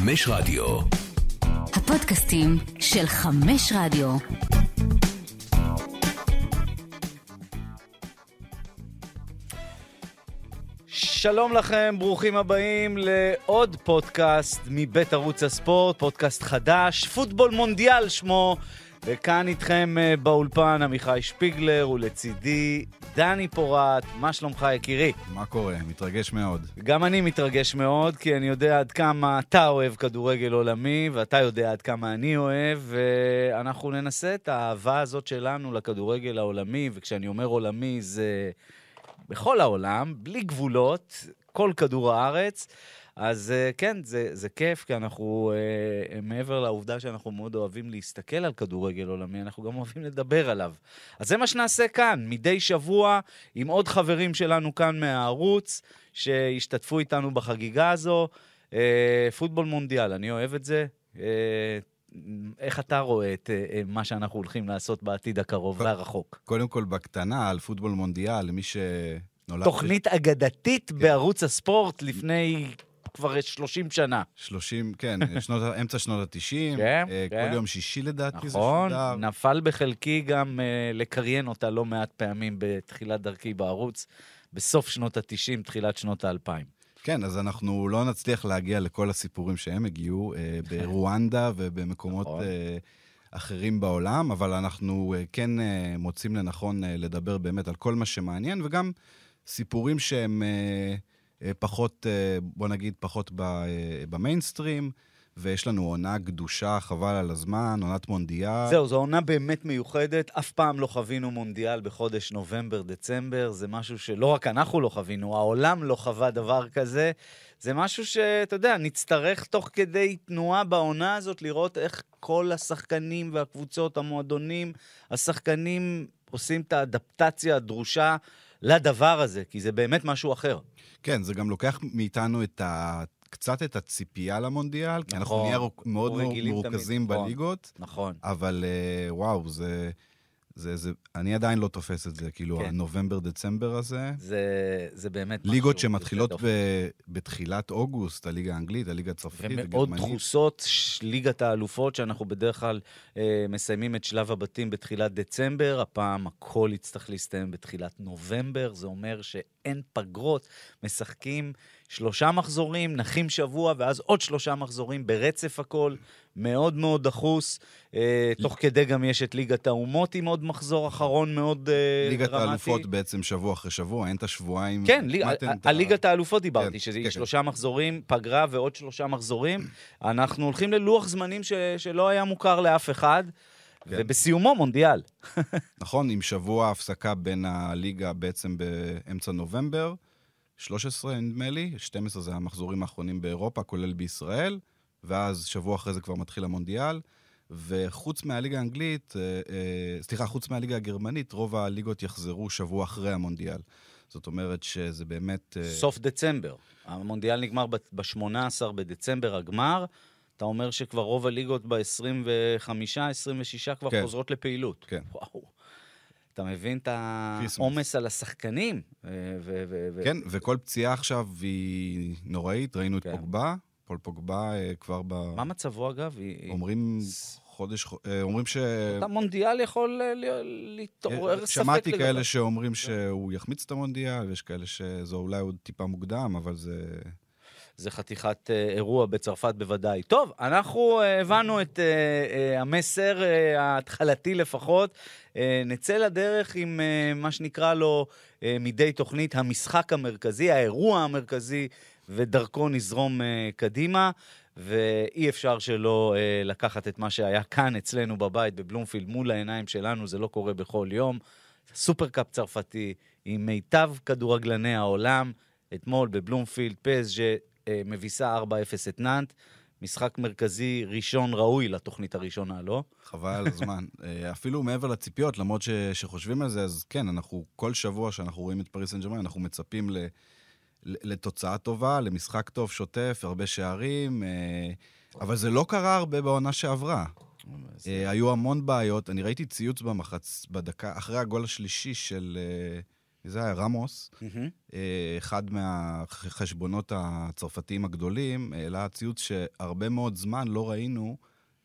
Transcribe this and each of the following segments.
חמש רדיו. הפודקאסטים של חמש רדיו. שלום לכם, ברוכים הבאים לעוד פודקאסט מבית ערוץ הספורט, פודקאסט חדש, פוטבול מונדיאל שמו, וכאן איתכם אה, באולפן עמיחי שפיגלר, ולצידי דני פורט, מה שלומך יקירי? מה קורה? מתרגש מאוד. גם אני מתרגש מאוד, כי אני יודע עד כמה אתה אוהב כדורגל עולמי, ואתה יודע עד כמה אני אוהב, ואנחנו ננסה את האהבה הזאת שלנו לכדורגל העולמי, וכשאני אומר עולמי זה בכל העולם, בלי גבולות, כל כדור הארץ. אז אה, כן, זה, זה כיף, כי אנחנו, אה, מעבר לעובדה שאנחנו מאוד אוהבים להסתכל על כדורגל עולמי, אנחנו גם אוהבים לדבר עליו. אז זה מה שנעשה כאן, מדי שבוע, עם עוד חברים שלנו כאן מהערוץ, שהשתתפו איתנו בחגיגה הזו. אה, פוטבול מונדיאל, אני אוהב את זה. אה, איך אתה רואה את אה, אה, מה שאנחנו הולכים לעשות בעתיד הקרוב והרחוק? קודם כל, בקטנה, על פוטבול מונדיאל, למי שנולד... תוכנית אגדתית בערוץ הספורט לפני כבר 30 שנה. 30, כן, שנות, אמצע שנות ה-90. כן, כל כן. יום שישי לדעתי זה נכון, שודר. נפל בחלקי גם uh, לקריין אותה לא מעט פעמים בתחילת דרכי בערוץ, בסוף שנות ה-90, תחילת שנות ה-2000. כן, אז אנחנו לא נצליח להגיע לכל הסיפורים שהם הגיעו אה, ברואנדה ובמקומות נכון. אה, אחרים בעולם, אבל אנחנו אה, כן אה, מוצאים לנכון אה, לדבר באמת על כל מה שמעניין, וגם סיפורים שהם אה, אה, פחות, אה, בוא נגיד, פחות אה, במיינסטרים, ויש לנו עונה גדושה, חבל על הזמן, עונת מונדיאל. זהו, זו עונה באמת מיוחדת, אף פעם לא חווינו מונדיאל בחודש נובמבר-דצמבר, זה משהו שלא רק אנחנו לא חווינו, העולם לא חווה דבר כזה. זה משהו שאתה יודע, נצטרך תוך כדי תנועה בעונה הזאת לראות איך כל השחקנים והקבוצות, המועדונים, השחקנים עושים את האדפטציה הדרושה לדבר הזה, כי זה באמת משהו אחר. כן, זה גם לוקח מאיתנו את ה... קצת את הציפייה למונדיאל, כי אנחנו נכון. נהיה מאוד רגילים תמיד, מרוכזים נכון. בליגות, נכון. אבל אה, וואו, זה, זה, זה... אני עדיין לא תופס את זה, כאילו, כן. הנובמבר-דצמבר הזה. זה, זה באמת משהו... ליגות שמתחילות. ב, בתחילת אוגוסט, הליגה האנגלית, הליגה הצרפתית, ומאוד הגרמנית. דחוסות, ש- ליגת האלופות, שאנחנו בדרך כלל אה, מסיימים את שלב הבתים בתחילת דצמבר, הפעם הכל יצטרך להסתיים בתחילת נובמבר, זה אומר שאין פגרות, משחקים שלושה מחזורים, נחים שבוע, ואז עוד שלושה מחזורים ברצף הכל, מאוד מאוד דחוס. אה, תוך כדי גם יש את ליגת האומות עם עוד מחזור אחרון מאוד אה, ליגת דרמטי. האלופות בעצם שבוע אחרי שבוע, אין את השבועיים. כן, על ליגת האלופות דיברתי, כן, שזה כן, שלושה מחזורים, פגרה ועוד שלושה מחזורים. אנחנו הולכים ללוח זמנים ש- שלא היה מוכר לאף אחד, כן. ובסיומו מונדיאל. נכון, עם שבוע הפסקה בין הליגה בעצם באמצע נובמבר, 13 נדמה לי, 12 זה המחזורים האחרונים באירופה, כולל בישראל, ואז שבוע אחרי זה כבר מתחיל המונדיאל. וחוץ מהליגה האנגלית, אה, אה, סליחה, חוץ מהליגה הגרמנית, רוב הליגות יחזרו שבוע אחרי המונדיאל. זאת אומרת שזה באמת... אה, סוף דצמבר. המונדיאל נגמר ב-18 בדצמבר, הגמר. אתה אומר שכבר רוב הליגות ב-25, 26 כבר כן. חוזרות לפעילות. כן. וואו. אתה מבין את. העומס על השחקנים? אה, ו- ו- ו- כן, וכל פציעה עכשיו היא נוראית, ראינו את כן. פוגבה, פול פוגבה אה, כבר ב... מה מצבו, אגב? אומרים חודש, אה, אומרים ש... המונדיאל יכול להתעורר ספק שמעתי. כאלה שאומרים שהוא יחמיץ את המונדיאל, ויש כאלה שזה אולי עוד טיפה מוקדם, אבל זה... זה חתיכת אה, אירוע בצרפת בוודאי. טוב, אנחנו אה, הבנו את אה, המסר ההתחלתי לפחות. נצא לדרך עם מה שנקרא לו מדי תוכנית המשחק המרכזי, האירוע המרכזי, ודרכו נזרום קדימה. ואי אפשר שלא אה, לקחת את מה שהיה כאן אצלנו בבית בבלומפילד מול העיניים שלנו, זה לא קורה בכל יום. סופרקאפ צרפתי עם מיטב כדורגלני העולם. אתמול בבלומפילד, אה, מביסה 4-0 את נאנט. משחק מרכזי ראשון ראוי לתוכנית הראשונה, לא? חבל על הזמן. אה, אפילו מעבר לציפיות, למרות ש, שחושבים על זה, אז כן, אנחנו, כל שבוע שאנחנו רואים את פריס סן ג'רמן, אנחנו מצפים ל, ל, לתוצאה טובה, למשחק טוב, שוטף, הרבה שערים, אה, אבל זה לא קרה הרבה בעונה שעברה. אה, היו המון בעיות. אני ראיתי ציוץ במחצ... בדקה, אחרי הגול השלישי של, אה, זה היה רמוס. אה, אחד מהחשבונות הצרפתיים הגדולים, העלה ציוץ שהרבה מאוד זמן לא ראינו,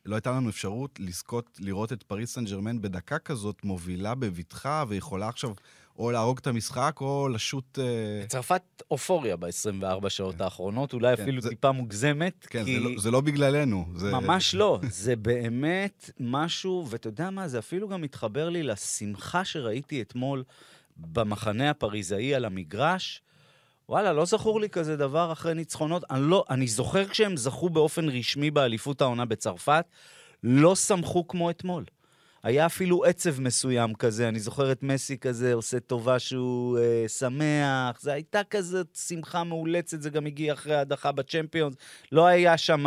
לא הייתה לנו אפשרות לזכות לראות את פריס סן ג'רמן בדקה כזאת מובילה בבטחה, ויכולה עכשיו או להרוג את המשחק או לשוט... אה, צרפת אופוריה ב-24 שעות האחרונות, אולי כן, אפילו זה- טיפה מוגזמת, כן, כי... זה, לא, זה לא בגללנו. זה... ממש לא, זה באמת משהו, ואתה יודע מה, זה אפילו גם מתחבר לי לשמחה שראיתי אתמול במחנה הפריזאי על המגרש. וואלה, לא זכור לי כזה דבר אחרי ניצחונות. אני, לא, אני זוכר כשהם זכו באופן רשמי באליפות העונה בצרפת, לא שמחו כמו אתמול. היה אפילו עצב מסוים כזה, אני זוכר את מסי כזה עושה טובה שהוא אה, שמח, זה הייתה כזאת שמחה מאולצת, זה גם הגיע אחרי ההדחה בצ'מפיונס. לא היה שם,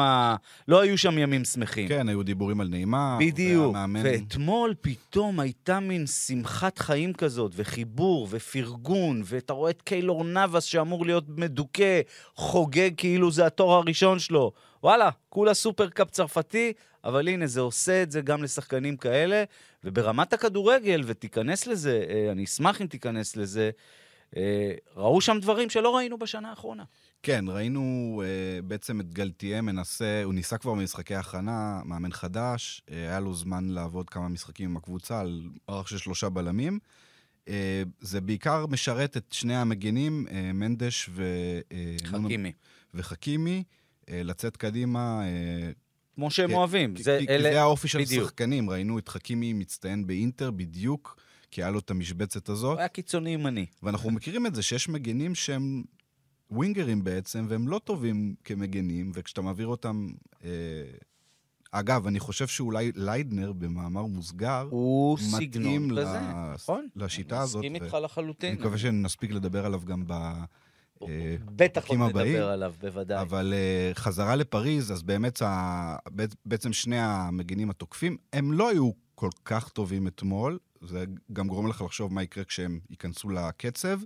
לא היו שם ימים שמחים. כן, היו דיבורים על נעימה. בדיוק. והמאמן- ואתמול פתאום הייתה מין שמחת חיים כזאת, וחיבור, ופרגון, ואתה רואה את קיילור נאבס שאמור להיות מדוכא, חוגג כאילו זה התואר הראשון שלו. וואלה, כולה סופרקאפ צרפתי, אבל הנה, זה עושה את זה גם לשחקנים כאלה, וברמת הכדורגל, ותיכנס לזה, אה, אני אשמח אם תיכנס לזה, אה, ראו שם דברים שלא ראינו בשנה האחרונה. כן, ראינו אה, בעצם את גלתיה מנסה, הוא ניסה כבר במשחקי הכנה, מאמן חדש, אה, היה לו זמן לעבוד כמה משחקים עם הקבוצה על מערך של שלושה בלמים. אה, זה בעיקר משרת את שני המגנים, אה, מנדש ו... אה, חכימי. וחכימי, לצאת קדימה. אה, כמו שהם כי- אוהבים. כי- זה, כי- כי אלה... זה האופי של בדיוק. השחקנים, ראינו את חכימי מצטיין באינטר בדיוק, כי היה לו את המשבצת הזאת. הוא היה קיצוני ימני. ואנחנו מכירים את זה שיש מגנים שהם ווינגרים בעצם, והם לא טובים כמגנים, וכשאתה מעביר אותם... אה... אגב, אני חושב שאולי ליידנר, במאמר מוסגר, הוא מתאים סגנון ל- כזה, נכון? לשיטה הזאת. מסכים ו- איתך לחלוטין. אני מקווה שנספיק לדבר עליו גם ב... אה, בטח עוד הבאים. נדבר עליו, בוודאי. אבל uh, חזרה לפריז, אז באמת ה... בעצם שני המגינים התוקפים, הם לא היו כל כך טובים אתמול, זה גם גורם לך לחשוב מה יקרה כשהם ייכנסו לקצב,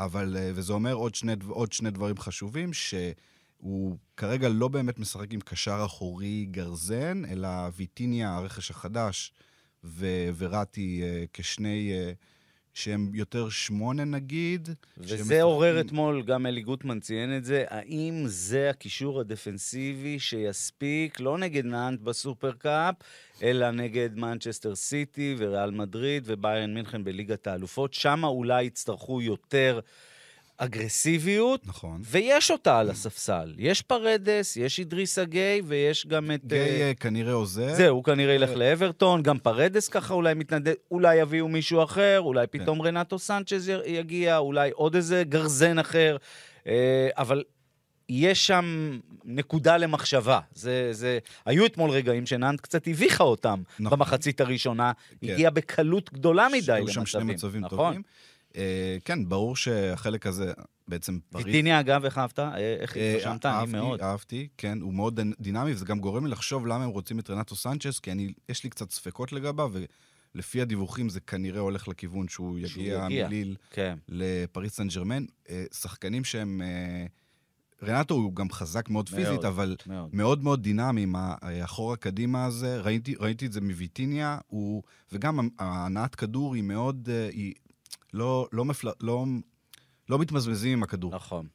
אבל, uh, וזה אומר עוד שני, עוד שני דברים חשובים, שהוא כרגע לא באמת משחק עם קשר אחורי גרזן, אלא ויטיניה, הרכש החדש, ו- וראטי uh, כשני... uh, שהם יותר שמונה נגיד. וזה עורר משחקים- אתמול, גם אלי גוטמן ציין את זה, האם זה הקישור הדפנסיבי שיספיק, לא נגד נאנט בסופרקאפ, אלא נגד מנצ'סטר סיטי וריאל מדריד וביירן מינכן בליגת האלופות, שם אולי יצטרכו יותר אגרסיביות, נכון. ויש אותה על הספסל. יש פרדס, יש אידריסה גיי, ויש גם את... גיי אה, כנראה עוזר. זהו, הוא כנראה ילך לאברטון, גם פרדס ככה אולי מתנדב, אולי יביאו מישהו אחר, אולי כן. פתאום רנטו סנצ'ז יגיע, אולי עוד איזה גרזן אחר, אה, אבל יש שם נקודה למחשבה. זה, זה... היו אתמול רגעים שנאנט קצת הביכה אותם נכון. במחצית הראשונה, כן. הגיע בקלות גדולה מדי למצבים. שם שני מצבים נכון? טובים. אה, כן, ברור שהחלק הזה בעצם פריז... ויטיניה, אגב, איך אהבת? אה, איך אה, התרשמת? אני מאוד. אהבתי, כן, הוא מאוד דינ- דינמי, וזה גם גורם לי לחשוב למה הם רוצים את רנטו סנצ'ס, כי אני, יש לי קצת ספקות לגביו, ולפי הדיווחים זה כנראה הולך לכיוון שהוא יגיע. מליל כן. לפריס סן ג'רמן. אה, שחקנים שהם... אה, רנטו הוא גם חזק מאוד פיזית, מאוד. אבל מאוד. מאוד מאוד דינמי, עם האחורה קדימה הזה. ראיתי, ראיתי את זה מוויטיניה, הוא, וגם הנעת כדור היא מאוד, אה, היא לא, לא, מפל, לא, לא מתמזמזים עם הכדור. נכון.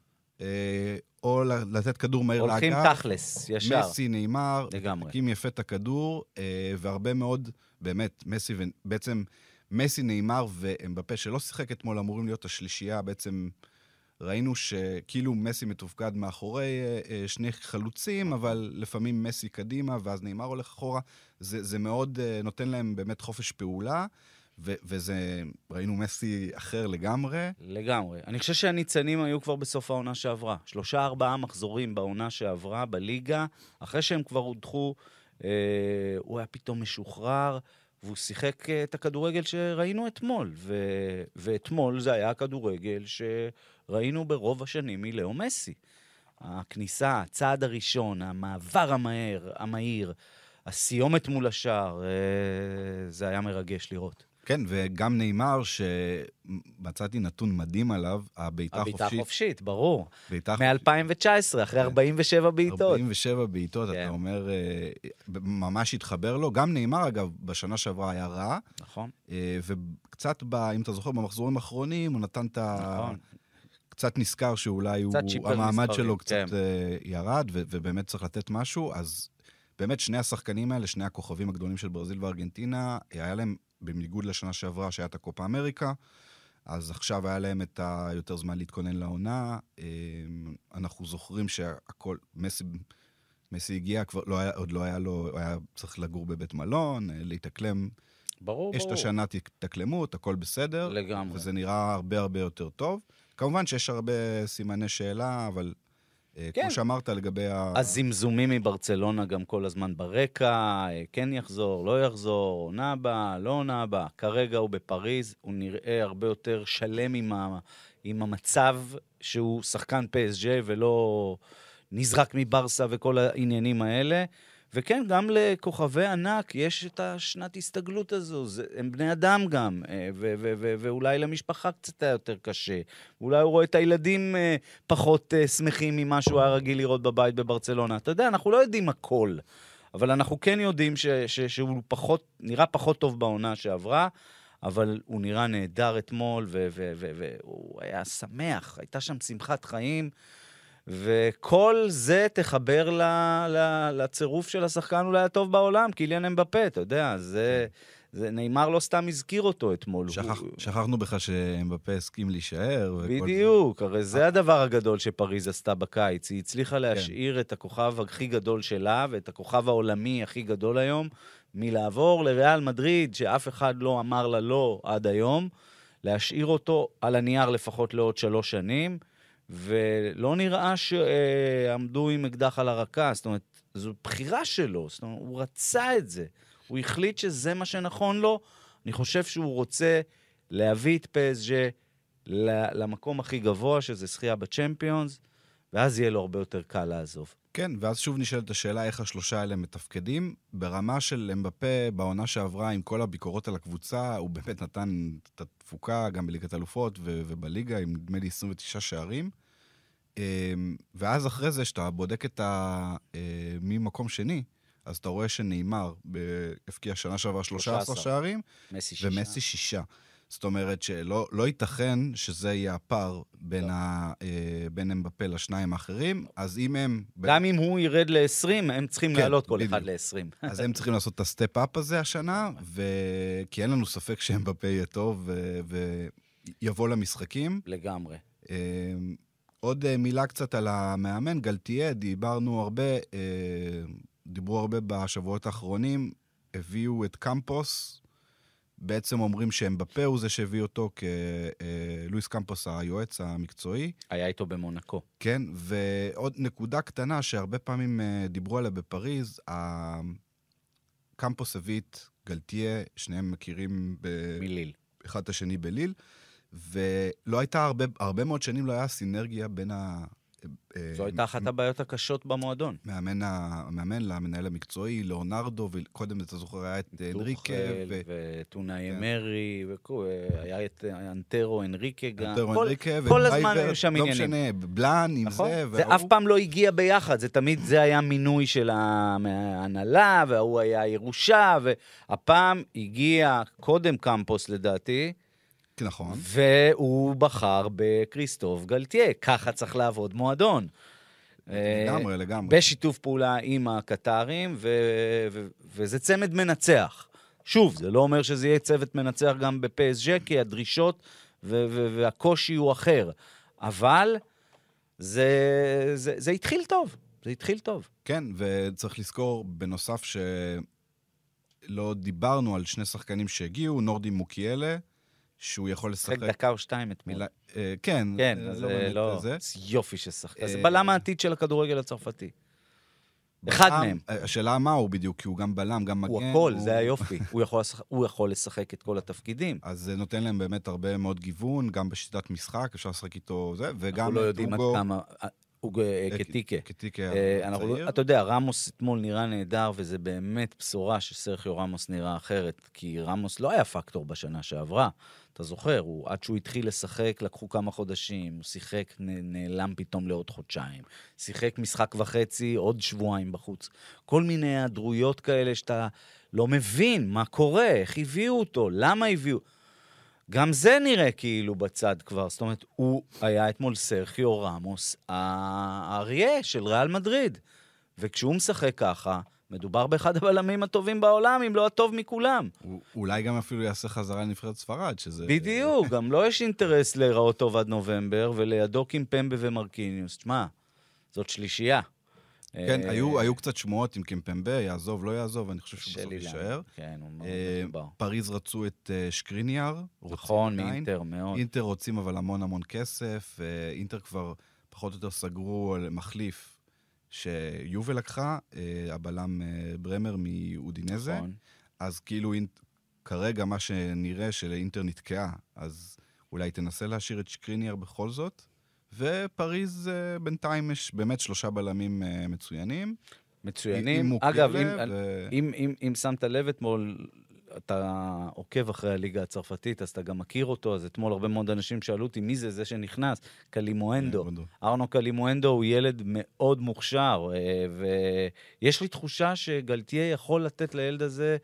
אה, או לתת כדור מהיר הולכים לאגף. תכלס, ישר. מסי, נאמר. מחכים יפה את הכדור, אה, והרבה מאוד, באמת, מסי, ו- בעצם מסי, נאמר ואמבפה, שלא שיחק אתמול, אמורים להיות השלישייה, בעצם ראינו שכאילו מסי מתופקד מאחורי אה, אה, שני חלוצים, אבל לפעמים מסי קדימה, ואז נאמר הולך אחורה. זה, זה מאוד אה, נותן להם באמת חופש פעולה, ו- וזה, ראינו מסי אחר לגמרי. לגמרי. אני חושב שהניצנים היו כבר בסוף העונה שעברה. שלושה, ארבעה מחזורים בעונה שעברה בליגה, אחרי שהם כבר הודחו, אה, הוא היה פתאום משוחרר, והוא שיחק אה, את הכדורגל שראינו אתמול. ו... ואתמול זה היה הכדורגל שראינו ברוב השנים מלאו מסי. הכניסה, הצעד הראשון, המעבר המהר, המהיר, הסיומת מול השער, אה, זה היה מרגש לראות. כן, וגם נאמר שמצאתי נתון מדהים עליו, הבעיטה החופשית. הבעיטה החופשית, ברור. בעיטה מ-2019, אחרי 47 בעיטות. 47 בעיטות, כן. אתה אומר, אה, ממש התחבר לו. גם נאמר, אגב, בשנה שעברה היה רע, נכון, אה, וקצת, ב, אם אתה זוכר, במחזורים האחרונים, הוא נתן את ה... נכון. קצת נזכר שאולי הוא, קצת שיפר המעמד מספרים, שלו קצת כן. אה, ירד, ו- ובאמת צריך לתת משהו. אז באמת, שני השחקנים האלה, שני הכוכבים הגדולים של ברזיל וארגנטינה, היה להם, בניגוד לשנה שעברה, שהיה את הקופה אמריקה, אז עכשיו היה להם את היותר זמן להתכונן לעונה. אה, אנחנו זוכרים שהכל, מסי, מסי הגיע, כבר לא היה, עוד לא היה לו, הוא היה צריך לגור בבית מלון, אה, להתאקלם. ברור, יש את ברור. השנה התאקלמות, הכל בסדר. לגמרי. וזה נראה הרבה הרבה יותר טוב. כמובן שיש הרבה סימני שאלה, אבל כן. כמו שאמרת לגבי ה... הזמזומים מברצלונה גם כל הזמן ברקע, אה, כן יחזור, לא יחזור, עונה הבאה, לא עונה הבאה. כרגע הוא בפריז, הוא נראה הרבה יותר שלם עם, ה, עם המצב שהוא שחקן PSG ולא נזרק מברסה וכל העניינים האלה. וכן, גם לכוכבי ענק יש את השנת הסתגלות הזו, זה, הם בני אדם גם, אה, ו- ו- ו- ואולי למשפחה קצת היה יותר קשה. אולי הוא רואה את הילדים אה, פחות אה, שמחים ממה שהוא היה רגיל לראות בבית בברצלונה. אתה יודע, אנחנו לא יודעים הכל, אבל אנחנו כן יודעים ש- ש- שהוא פחות, נראה פחות טוב בעונה שעברה, אבל הוא נראה נהדר אתמול, והוא היה שמח, הייתה שם שמחת חיים. וכל זה תחבר ל, ל, לצירוף של השחקן אולי הטוב בעולם, קיליאן אמבפה, אתה יודע, זה, זה נאמר לא סתם הזכיר אותו אתמול. שכח, הוא, שכחנו בכלל שאמבפה הסכים להישאר. בדיוק, הרי זה הדבר הגדול שפריז עשתה בקיץ. היא הצליחה להשאיר את הכוכב הכי גדול שלה ואת הכוכב העולמי הכי גדול היום, מלעבור לריאל מדריד, שאף אחד לא אמר לה לא עד היום, להשאיר אותו על הנייר לפחות לעוד שלוש שנים, ולא נראה שעמדו עם אקדח על הרקה, זאת אומרת, זו בחירה שלו, זאת אומרת, הוא רצה את זה. הוא החליט שזה מה שנכון לו. אני חושב שהוא רוצה להביא את ל- למקום הכי גבוה, שזה זכייה בצ'מפיונס, ואז יהיה לו הרבה יותר קל לעזוב. כן, ואז שוב נשאלת השאלה איך השלושה האלה מתפקדים. ברמה של אמבפה, בעונה שעברה, עם כל הביקורות על הקבוצה, הוא באמת נתן את התפוקה גם בליגת אלופות ו- ובליגה, עם נדמה לי 29 שערים. אמ, ואז אחרי זה, כשאתה בודק את ה... אה, ממקום שני, אז אתה רואה שנאמר הבקיע שנה שעברה 13 13. שערים. ומסי שישה. זאת אומרת שלא לא ייתכן שזה יהיה הפער בין, לא. ה, אה, בין אמבפה לשניים האחרים, אז אם הם... גם אם הוא ירד ל-20, הם צריכים כן, לעלות כל בדיוק. אחד ל-20. אז הם צריכים לעשות את ה step-up הזה השנה, ו... כי אין לנו ספק שאמבפה יהיה טוב ו... ויבוא למשחקים. לגמרי. אה, עוד אה, מילה קצת על המאמן, גלתיה, דיברנו הרבה, אה, דיברו הרבה בשבועות האחרונים, הביאו את קמפוס, בעצם אומרים שאמבפה הוא זה שהביא אותו כלואיס קמפוס היועץ המקצועי. היה איתו במונקו. כן, ועוד נקודה קטנה שהרבה פעמים אה, דיברו עליה בפריז, הקמפוס הביא את גלתיה, שניהם מכירים ב- מליל. אחד את השני בליל, ולא הייתה הרבה, הרבה מאוד שנים לא היה סינרגיה בין ה... אה, זו הייתה אחת הבעיות הקשות במועדון. מאמן, המאמן למנהל המקצועי, ליאונרדו, וקודם, אתה זוכר, היה את אנריקה, ו... וטונאי כן. אמרי, והיה את אנטרו אנריקה גם. אנטרו אנריקה, כל הזמן היו שם לא עניינים. משנה, בלאן עם נכון? זה, זה אף פעם לא הגיע ביחד, זה תמיד, זה היה מינוי של ההנהלה, וההוא היה ירושה, והפעם הגיע קודם קמפוס לדעתי, נכון. והוא בחר בקריסטוף גלתיה. ככה צריך לעבוד מועדון. אה, לגמרי, לגמרי. בשיתוף פעולה עם הקטרים, ו- ו- וזה צמד מנצח. שוב, זה לא אומר שזה יהיה צוות מנצח גם בפסג' כי הדרישות ו- ו- והקושי הוא אחר. אבל זה, זה, זה התחיל טוב, זה התחיל טוב. כן, וצריך לזכור, בנוסף שלא דיברנו על שני שחקנים שהגיעו, נורדי מוקיאלה, שהוא יכול לשחק... שחק דקה או שתיים אתמול. אה, כן, כן, אה, אז לא זה לא... זה. יופי של שחקן. זה אה, בלם העתיד של הכדורגל הצרפתי. אחד מהם. השאלה מה הוא בדיוק, כי הוא גם בלם, גם מגן. הוא הכל, זה היופי. הוא יכול לשחק- הוא יכול לשחק את כל התפקידים. אז זה נותן להם באמת הרבה מאוד גיוון, גם בשיטת משחק, אפשר לשחק איתו זה, וגם אנחנו לא יודעים עד. כמה... הוא אה, קטיקה. קטיקה אה, אנחנו לא- הצעיר. אתה יודע, רמוס אתמול נראה נהדר, וזה באמת בשורה שסרחיו רמוס נראה אחרת, כי רמוס לא היה פקטור בשנה שעברה. אתה זוכר, הוא, עד שהוא התחיל לשחק, לקחו כמה חודשים, הוא שיחק, נעלם פתאום לעוד חודשיים. שיחק משחק וחצי, עוד שבועיים בחוץ. כל מיני היעדרויות כאלה שאתה לא מבין מה קורה, איך הביאו אותו, למה הביאו... גם זה נראה כאילו בצד כבר. זאת אומרת, הוא היה אתמול סרחיו רמוס, האריה של ריאל מדריד. וכשהוא משחק ככה, מדובר באחד הבלמים הטובים בעולם, אם לא הטוב מכולם. הוא- אולי גם אפילו יעשה חזרה לנבחרת ספרד, שזה... בדיוק, גם לו יש אינטרס להיראות טוב עד נובמבר, ולידו קימפמבה ומרקיניוס. תשמע, זאת שלישייה. כן, אה, היו, היו קצת שמועות אם קימפמבה יעזוב, לא יעזוב, אני חושב שהוא בסוף יישאר. כן, הוא מאוד אה, מחובר. פריז רצו את אה, שקריניאר. נכון. מאינטר, מאוד. אינטר רוצים אבל המון המון כסף. אה, אינטר כבר פחות או יותר סגרו על מחליף שיובל לקחה, אה, הבלם אה, ברמר מאודינזה. נכון. אז כאילו. כרגע מה שנראה שלאינטר נתקעה, אז אולי תנסה להשאיר את שקריניאר בכל זאת. ופריז אה, בינתיים יש באמת שלושה בלמים אה, מצוינים. מצוינים. עם אגב, אם, ו- אם, אם, אם שמת לב אתמול, אתה עוקב אחרי הליגה הצרפתית, אז אתה גם מכיר אותו, אז אתמול הרבה מאוד אנשים שאלו אותי, מי זה זה שנכנס? קלימואנדו. בודו. ארנו קלימואנדו הוא ילד מאוד מוכשר, אה, ויש לי תחושה שגלתיה יכול לתת לילד הזה,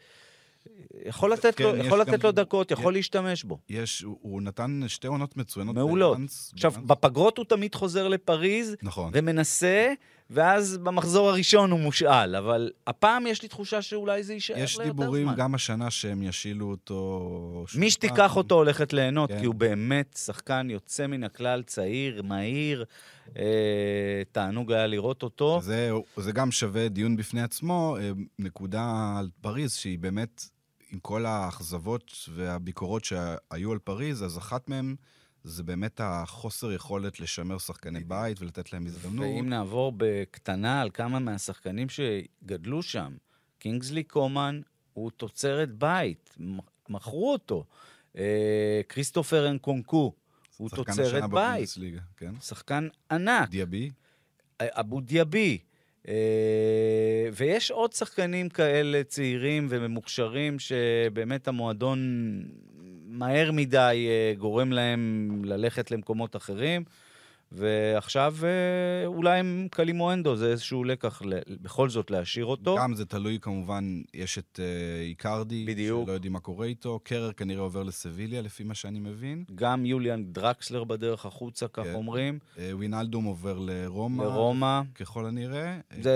יכול לתת, כן, לו, יש יכול לתת גם- לו דקות, יכול יש- להשתמש בו. יש, הוא, הוא נתן שתי עונות מצוינות. מעולות. בלאנס- עכשיו, בלאנס. בפגרות הוא תמיד חוזר לפריז, נכון. ומנסה, ואז במחזור הראשון הוא מושאל, אבל הפעם יש לי תחושה שאולי זה יישאר יש ליותר דיבורים זמן. גם השנה שהם ישילו אותו... מי שתיקח פעם. אותו הולכת ליהנות, כן. כי הוא באמת שחקן יוצא מן הכלל, צעיר, מהיר, אה, תענוג היה לראות אותו. זה, זה גם שווה דיון בפני עצמו. אה, נקודה על פריז, שהיא באמת, עם כל האכזבות והביקורות שהיו על פריז, אז אחת מהן זה באמת החוסר יכולת לשמר שחקני בית ולתת להם הזדמנות. ואם נעבור בקטנה על כמה מהשחקנים שגדלו שם, קינגסלי קומן הוא תוצרת בית, מכרו אותו. אה, כריסטופר אנקונקו הוא תוצרת בית, כן? שחקן ענק. דיאבי. אבו דיאבי. אה, ויש עוד שחקנים כאלה צעירים וממוכשרים שבאמת המועדון מהר מדי אה, גורם להם ללכת למקומות אחרים. ועכשיו אה, אולי עם קלימואנדו, זה איזשהו לקח בכל זאת להשאיר אותו. גם זה תלוי כמובן, יש את אה, איקרדי, בדיוק. שלא יודעים מה קורה איתו. קרר כנראה עובר לסביליה, לפי מה שאני מבין. גם יוליאן דרקסלר בדרך החוצה, כך כן. אומרים, אה, ווינאלדום עובר לרומא, לרומא. ככל הנראה. אה, זה...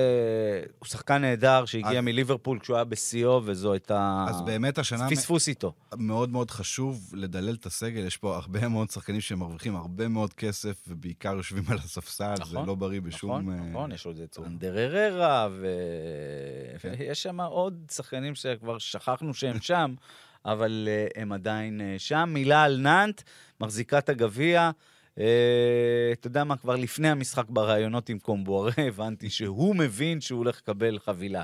הוא שחקן נהדר שהגיע אז- מליברפול כשהוא היה בשיאו, וזו הייתה... אז באמת השנה פספוס איתו. מאוד מאוד חשוב לדלל את הסגל, יש פה הרבה מאוד שחקנים שמרוויחים הרבה מאוד כסף, ובעיקר יושבים על הספסל, זה נכון, לא בריא בשום... נכון, אה, נכון, יש עוד את. אנדר הררה, ו... כן. ויש שם עוד שחקנים שכבר שכחנו שהם שם, אבל אה, הם עדיין אה, שם. מילה על נאנט, מחזיקת הגביע. אה, אתה יודע מה, כבר לפני המשחק בראיונות עם קומבוארה, הבנתי שהוא מבין שהוא הולך לקבל חבילה.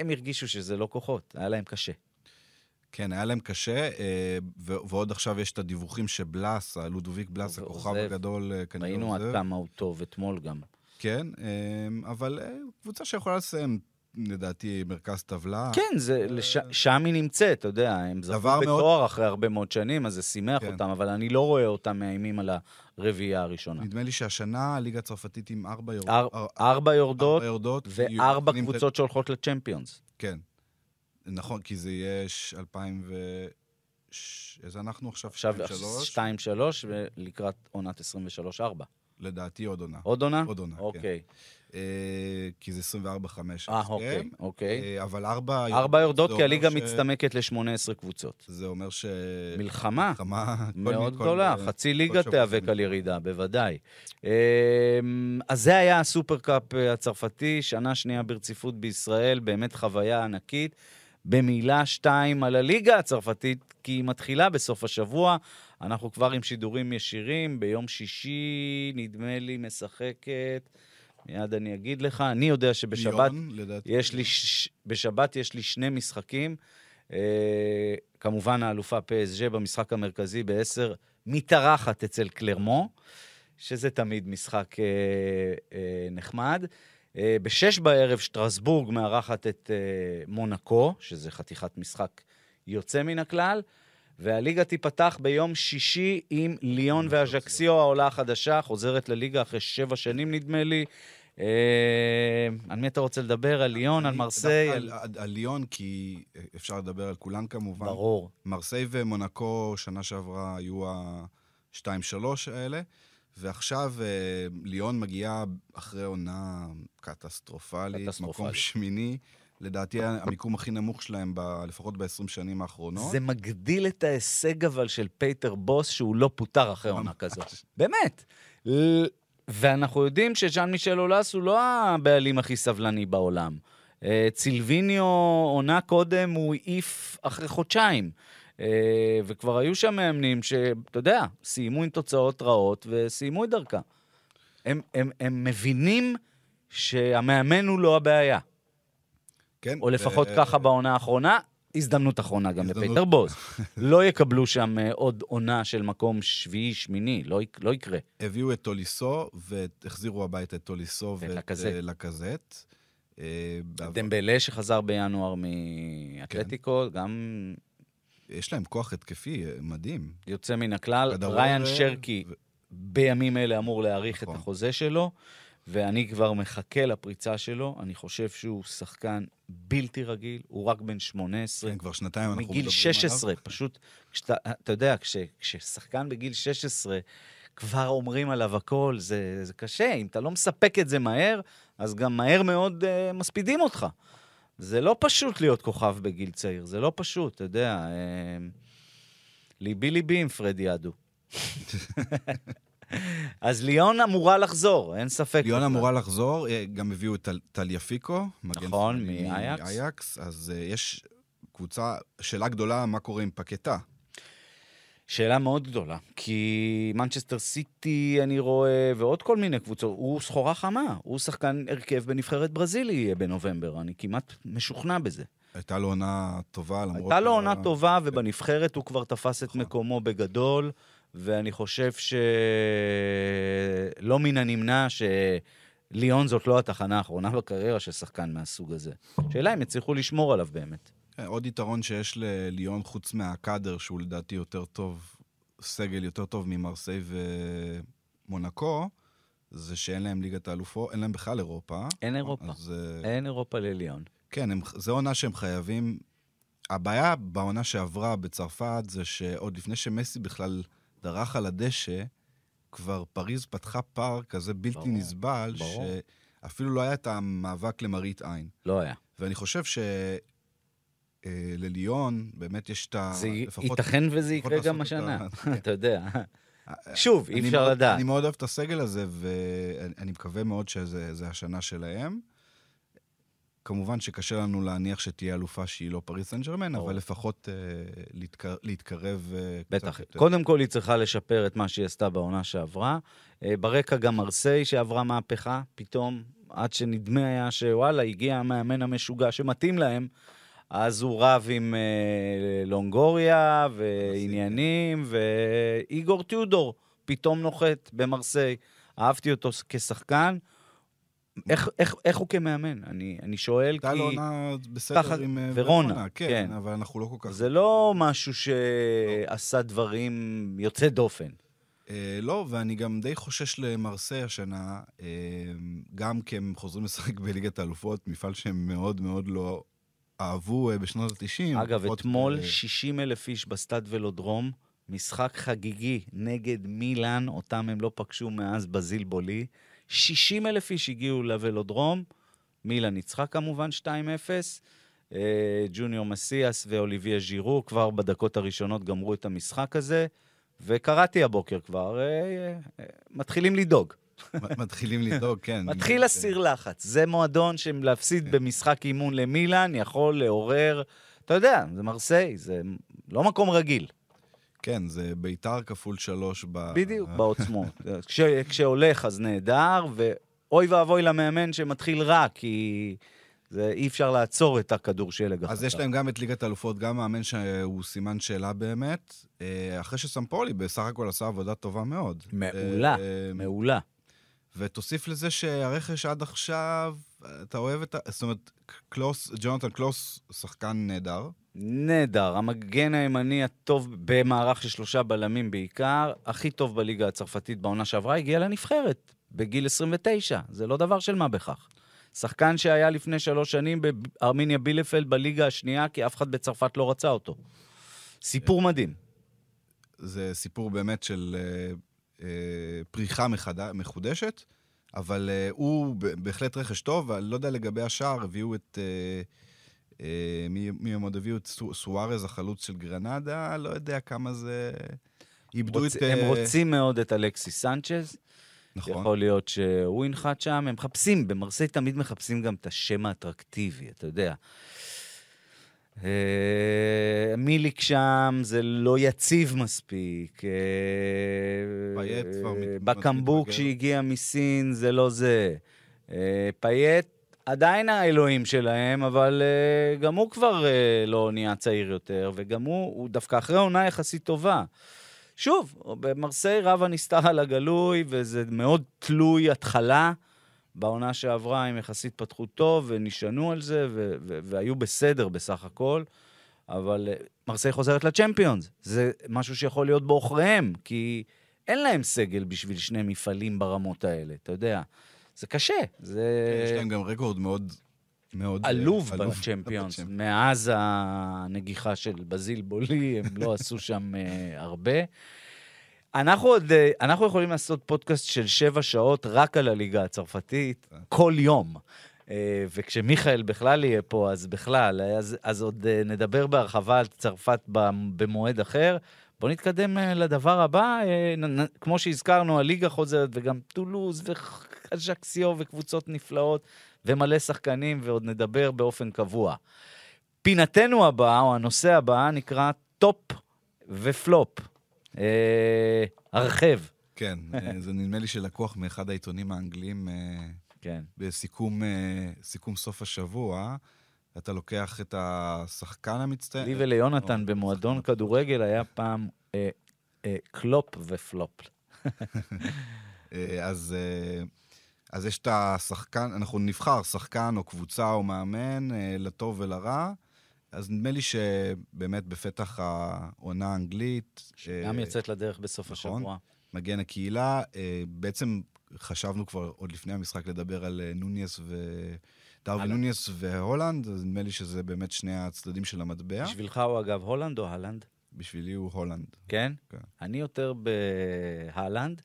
הם הרגישו שזה לא כוחות, היה להם קשה. כן, היה להם קשה, אה, ועוד עכשיו יש את הדיווחים שבלאס, הלודוביק בלאס. הכוכב הגדול, אה, כנראה ראינו עד. כמה הוא טוב אתמול גם. כן, אה, אבל קבוצה שיכולה לסיים, לדעתי, מרכז טבלה. כן, זה, לש... שם היא נמצאת, אתה יודע, הם זכו דבר מאוד- בתואר אחרי הרבה מאוד שנים, אז זה שימח כן. אותם, אבל אני לא רואה אותם מאיימים על הרביעייה הראשונה. נדמה לי שהשנה הליגה הצרפתית עם ארבע יורדות. אר... אר- ארבע יורדות ארבע יורדות. וארבע קבוצות שהולכות לצ'מפיונס. כן. נכון, כי זה יהיה ש- 2000 ו... איזה אנחנו עכשיו? עכשיו 2003? 2-3 ולקראת עונת 23-4. לדעתי עוד עונה. עוד עונה? עוד עונה, כן. אוקיי. אה, כי זה 24-5. אה. אוקיי, אוקיי. אה, אבל ארבע... ארבע יורדות זה כי הליגה ש- מצטמקת ל-18 קבוצות. זה אומר ש... מלחמה. מלחמה... מאוד גדולה, כל חצי ליגה תיאבק על ירידה, בוודאי. אמ, אז זה היה הסופרקאפ אה, הצרפתי, שנה שנייה ברציפות בישראל, באמת חוויה ענקית. במילה שתיים על הליגה הצרפתית, כי היא מתחילה בסוף השבוע. אנחנו כבר עם שידורים ישירים, ביום שישי, נדמה לי, משחקת, מיד אני אגיד לך. אני יודע שבשבת... ליון. יש לי, ש... בשבת יש לי שני משחקים. אה, כמובן, האלופה PSG במשחק המרכזי ב-10 מתארחת אצל קלרמו. שזה תמיד משחק אה, אה, נחמד. אה, בשש בערב שטרסבורג מארחת את אה, מונקו, שזה חתיכת משחק יוצא מן הכלל, והליגה תיפתח ביום שישי עם ליון ואז'קסיו, העולה החדשה, חוזרת לליגה אחרי שבע שנים נדמה לי. אה, על מי אתה רוצה לדבר? על ליון, על מרסיי? על ליון, כי אפשר לדבר על כולן כמובן. ברור. מרסיי ומונקו שנה שעברה היו ה-2-3 האלה, ועכשיו אה, ליון מגיעה אחרי עונה קטסטרופלית, קטסטרופלית. מקום שמיני. לדעתי המיקום הכי נמוך שלהם, ב, לפחות ב-20 שנים האחרונות. זה מגדיל את ההישג אבל של פייטר בוס, שהוא לא פוטר אחרי עונה. כזאת. באמת. ואנחנו יודעים שז'אן מישל אולס הוא לא הבעלים הכי סבלני בעולם. אה, צילביניו, עונה קודם, הוא העיף אחרי חודשיים. אה, וכבר היו שם מאמנים שאתה יודע, סיימו עם תוצאות רעות וסיימו את דרכה. הם, הם, הם מבינים שהמאמן הוא לא הבעיה. כן, או לפחות ו- ככה בעונה האחרונה. הזדמנות אחרונה גם הזדמנות. לפייטר בוז. לא יקבלו שם אה, עוד עונה של מקום שביעי, שמיני, לא, יק- לא יקרה. הביאו את טוליסו, והחזירו הביתה את טוליסו ואת לקזט. אה, דמבלה שחזר בינואר מאתלטיקו, גם יש להם כוח התקפי אה, מדהים. יוצא מן הכלל. ריין אה, שרקי ו- בימים אלה אמור להאריך את נכון. החוזה שלו, ואני כבר מחכה לפריצה שלו. אני חושב שהוא שחקן בלתי רגיל, הוא רק בן 18. כן, כבר שנתיים אנחנו מדברים מגיל עליו. 16, פשוט, כשאתה, אתה יודע, כש, כששחקן בגיל 16 כבר אומרים עליו הכל, זה, זה קשה. אם אתה לא מספק את זה מהר, אז גם מהר מאוד uh, מספידים אותך. זה לא פשוט להיות כוכב בגיל צעיר, זה לא פשוט, אתה יודע. Uh, ליבי ליבי עם פרדי אדו. אז ליאון אמורה לחזור, אין ספק. ליון בכלל. אמורה לחזור, אה, גם הביאו את טל- מגן נכון, מאייקס. מאייקס, אז אה, יש קבוצה, שאלה גדולה, מה קורה עם פקטה? שאלה מאוד גדולה, כי מנצ'סטר סיטי, אני רואה, ועוד כל מיני קבוצות, הוא סחורה חמה, הוא שחקן הרכב בנבחרת ברזיל יהיה בנובמבר, אני כמעט משוכנע בזה. הייתה לו עונה טובה, למרות... הייתה לו עונה טובה, ובנבחרת הוא כבר תפס את נכון. מקומו בגדול, ואני חושב שלא מן הנמנע שליאון זאת לא התחנה האחרונה בקריירה של שחקן מהסוג הזה. שאלה אם יצליחו לשמור עליו באמת. כן, עוד יתרון שיש לליון, חוץ מהקאדר, שהוא לדעתי יותר טוב, סגל יותר טוב ממרסיי ומונקו, זה שאין להם ליגת האלופות, אין להם בכלל אירופה. אין אירופה. אז אה, אין אירופה לליאון. כן, הם, זו עונה שהם חייבים... הבעיה בעונה שעברה בצרפת זה שעוד לפני שמסי בכלל דרך על הדשא, כבר פריז פתחה פער כזה בלתי ברור, נסבל, ברור. שאפילו לא היה את המאבק למראית עין. לא היה. ואני חושב ש... לליון, באמת יש את ה... זה לפחות- ייתכן וזה יקרה גם השנה, אתה יודע. שוב, אי אפשר לדעת. אני מאוד אוהב את הסגל הזה, ואני אני מקווה מאוד שזה זה השנה שלהם. כמובן שקשה לנו להניח שתהיה אלופה שהיא לא פריס סן ג'רמן. אבל לפחות אה, להתקר, להתקרב אה, בטח. קצת יותר. קודם כל, היא צריכה לשפר את מה שהיא עשתה בעונה שעברה. אה, ברקע גם מרסיי שעברה מהפכה, פתאום, עד שנדמה היה שוואלה, הגיע המאמן המשוגע שמתאים להם, אז הוא רב עם אה, לונגוריה ועניינים, ואיגור טיודור פתאום נוחת במרסיי. אהבתי אותו כשחקן. איך, איך, איך הוא כמאמן? אני, אני שואל הייתה לו כי... עונה בסדר ככה- עם אה, ורונה, כן, כן. אבל אנחנו לא כל כך... זה לא משהו שעשה דברים יוצא דופן. אה, לא, ואני גם די חושש למרסיי השנה, אה, גם כי הם חוזרים לשחק בליגת האלופות, מפעל שהם מאוד מאוד לא אהבו אה, בשנות ה-90. אגב, אתמול 60 אלף איש בסטאד ולודרום, משחק חגיגי נגד מילאן, אותם הם לא פגשו מאז בזיל בולי. 60 אלף איש הגיעו לוולודרום, מילאן ניצחה כמובן 2-0. אה, ג'וניור מסיאס ואוליביה ז'ירו כבר בדקות הראשונות גמרו את המשחק הזה, וקראתי הבוקר כבר, אה, אה, אה, מתחילים לדאוג. מתחילים לדאוג, כן. מתחיל הסיר לחץ. זה מועדון שלהפסיד במשחק אימון למילאן יכול לעורר, אתה יודע, זה מרסיי, זה לא מקום רגיל. כן, זה ביתר כפול שלוש ב... בדיוק, בעוצמות. כש, כשהולך אז נהדר, ואוי ואבוי למאמן שמתחיל רע, כי זה, אי אפשר לעצור את הכדור שלג אז יש להם גם את ליגת האלופות, גם מאמן שהוא סימן שאלה באמת, אה, אחרי שסמפולי בסך הכל עשה עבודה טובה מאוד. מעולה, אה, מעולה. ותוסיף לזה שהרכש עד עכשיו, אתה אוהב את ה... זאת אומרת, קלוס, ג'ונתן קלוס, שחקן נהדר. נהדר, המגן הימני הטוב במערך של שלושה בלמים בעיקר, הכי טוב בליגה הצרפתית בעונה שעברה, הגיע לנבחרת בגיל 29, זה לא דבר של מה בכך. שחקן שהיה לפני שלוש שנים בארמיניה בילפלד בליגה השנייה, כי אף אחד בצרפת לא רצה אותו. סיפור מדהים. זה סיפור באמת של אה, אה, פריחה מחד... מחודשת, אבל אה, הוא בהחלט רכש טוב, ואני לא יודע לגבי השאר, הביאו את... אה, אה, מי, מי הם עוד הביאו? את סו, סוארז, החלוץ של גרנדה, לא יודע כמה זה... איבדו רוצ... את... הם אה, רוצים מאוד את אלכסיס סנצ'ז. נכון. יכול להיות שהוא ינחת שם, הם מחפשים, במרסיי תמיד מחפשים גם את השם האטרקטיבי, אתה יודע. אה, מיליק שם זה לא יציב מספיק. אה, פייט כבר בקמבו מתבגר. שהגיע מסין זה לא זה. אה, פייט עדיין האלוהים שלהם, אבל אה, גם הוא כבר אה, לא נהיה צעיר יותר, וגם הוא, הוא דווקא אחרי עונה יחסית טובה. שוב, במרסיי רב הנסתר על הגלוי, וזה מאוד תלוי התחלה. בעונה שעברה הם יחסית פתחו טוב ונשענו על זה, ו- ו- והיו בסדר בסך הכל, אבל אה, מרסיי חוזרת לצ'מפיונס. זה משהו שיכול להיות בעוכריהם, כי אין להם סגל בשביל שני מפעלים ברמות האלה, אתה יודע. זה קשה, זה יש להם גם רקורד מאוד... מאוד אה, עלוב. בצ'מפיונס. מאז הנגיחה של בזיל בולי, הם לא עשו שם אה, הרבה. אנחנו עוד, אה, אנחנו יכולים לעשות פודקאסט של שבע שעות רק על הליגה הצרפתית, כל יום. אה, וכשמיכאל בכלל יהיה פה, אז בכלל, אז, אז עוד אה, נדבר בהרחבה על צרפת במועד אחר. בואו נתקדם אה, לדבר הבא. אה, כמו שהזכרנו, הליגה חוזרת, וגם טולוז וחז'קסיו וקבוצות נפלאות, ומלא שחקנים, ועוד נדבר באופן קבוע. פינתנו הבאה, או הנושא הבא, נקרא top ו flop. אה, הרחב. כן, אה, זה נדמה לי שלקוח מאחד העיתונים האנגליים אה, כן. בסיכום סיכום סוף השבוע. אתה לוקח את השחקן המצטיין. לי וליונתן או, במועדון שחקן. כדורגל היה פעם אה, אה, קלופ ופלופ. אז, אה, אז יש את השחקן, אנחנו נבחר שחקן או קבוצה או מאמן, אה, לטוב ולרע. אז נדמה לי שבאמת בפתח העונה האנגלית... גם אה, יוצאת לדרך בסוף נכון. השבוע. מגן הקהילה, אה, בעצם חשבנו כבר עוד לפני המשחק לדבר על אה, נוניס ו... דרווין. נוניס והולנד, אז נדמה לי שזה באמת שני הצדדים של המטבע. בשבילך הוא אגב הולנד או הלנד? בשבילי הוא הולנד. כן? כן. אני יותר בהלנד.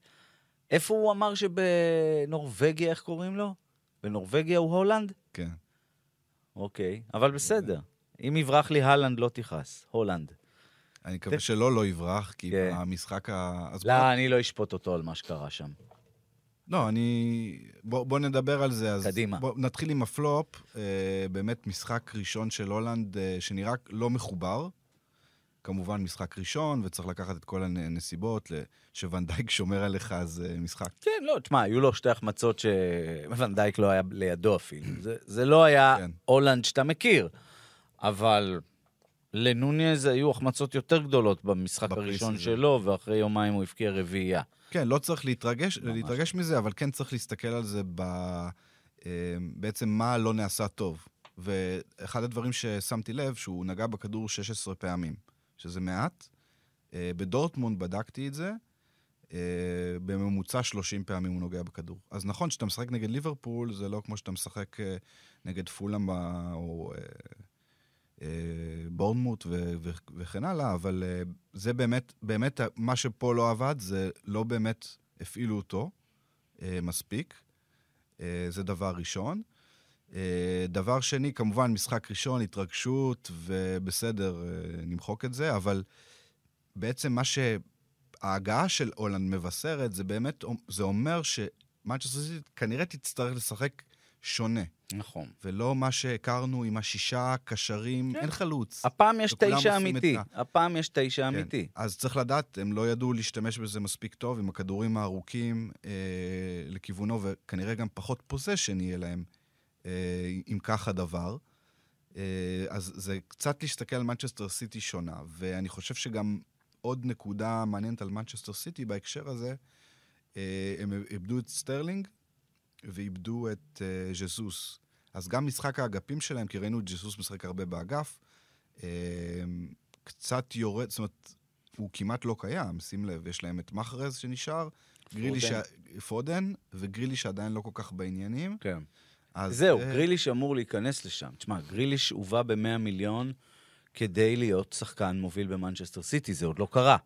איפה הוא אמר שבנורבגיה, איך קוראים לו? בנורבגיה הוא הולנד? כן. אוקיי, אבל בסדר. אם יברח לי הלנד, לא תכעס. הולנד. אני מקווה שלא לא יברח, כי כן. המשחק ה... לא, בוא- אני לא אשפוט אותו על מה שקרה שם. לא, אני... בוא, בוא נדבר על זה. אז קדימה. בוא נתחיל עם הפלופ. אה, באמת משחק ראשון של הולנד אה, שנראה לא מחובר. כמובן משחק ראשון, וצריך לקחת את כל הנסיבות. שוואן דייק שומר עליך, אז אה, משחק. כן, לא, תשמע, היו לו שתי החמצות שוואן דייק לא היה לידו אפילו. זה, זה לא היה כן. הולנד שאתה מכיר, אבל לנוניז היו החמצות יותר גדולות במשחק. הראשון שלו, ואחרי יומיים הוא הבקיע רביעייה. כן, לא צריך להתרגש, ממש. להתרגש מזה, אבל כן צריך להסתכל על זה ב... אה, בעצם מה לא נעשה טוב. ואחד הדברים ששמתי לב, שהוא נגע בכדור 16 פעמים, שזה מעט. אה, בדורטמונד בדקתי את זה, אה, בממוצע 30 פעמים הוא נוגע בכדור. אז נכון, כשאתה משחק נגד ליברפול, זה לא כמו שאתה משחק אה, נגד פולאם או בורנמוט ו- ו- וכן הלאה, אבל אה, זה באמת, באמת, מה שפה לא עבד, זה לא באמת הפעילו אותו אה, מספיק. אה, זה דבר ראשון. אה, דבר שני, כמובן, משחק ראשון, התרגשות, ובסדר, אה, נמחוק את זה, אבל בעצם מה שההגעה של הולנד מבשרת, זה באמת, זה אומר שמנצ'סטר סיטי כנראה תצטרך לשחק שונה, נכון. ולא מה שהכרנו עם השישה קשרים, כן. אין חלוץ. הפעם יש תשע אמיתי. את הפעם יש תשע כן. אמיתי. אז צריך לדעת, הם לא ידעו להשתמש בזה מספיק טוב, עם הכדורים הארוכים אה, לכיוונו, וכנראה גם פחות possession יהיה להם אה, אם כך הדבר. אה, אז זה קצת להסתכל על מנצ'סטר סיטי שונה, ואני חושב שגם עוד נקודה מעניינת על מנצ'סטר סיטי בהקשר הזה, אה, הם איבדו את סטרלינג ואיבדו את אה, ז'זוס. אז גם משחק האגפים שלהם, כי ראינו את ג'סוס משחק הרבה באגף, אה, קצת יורד, זאת אומרת, הוא כמעט לא קיים, שים לב, יש להם את מחרז שנשאר, גרילי ש... פודן, וגריליש עדיין לא כל כך בעניינים. כן. אז, זהו, אה, גריליש אמור להיכנס לשם. תשמע, גריליש הובא ב-100 מיליון כדי להיות שחקן מוביל במנצ'סטר סיטי, זה עוד לא קרה.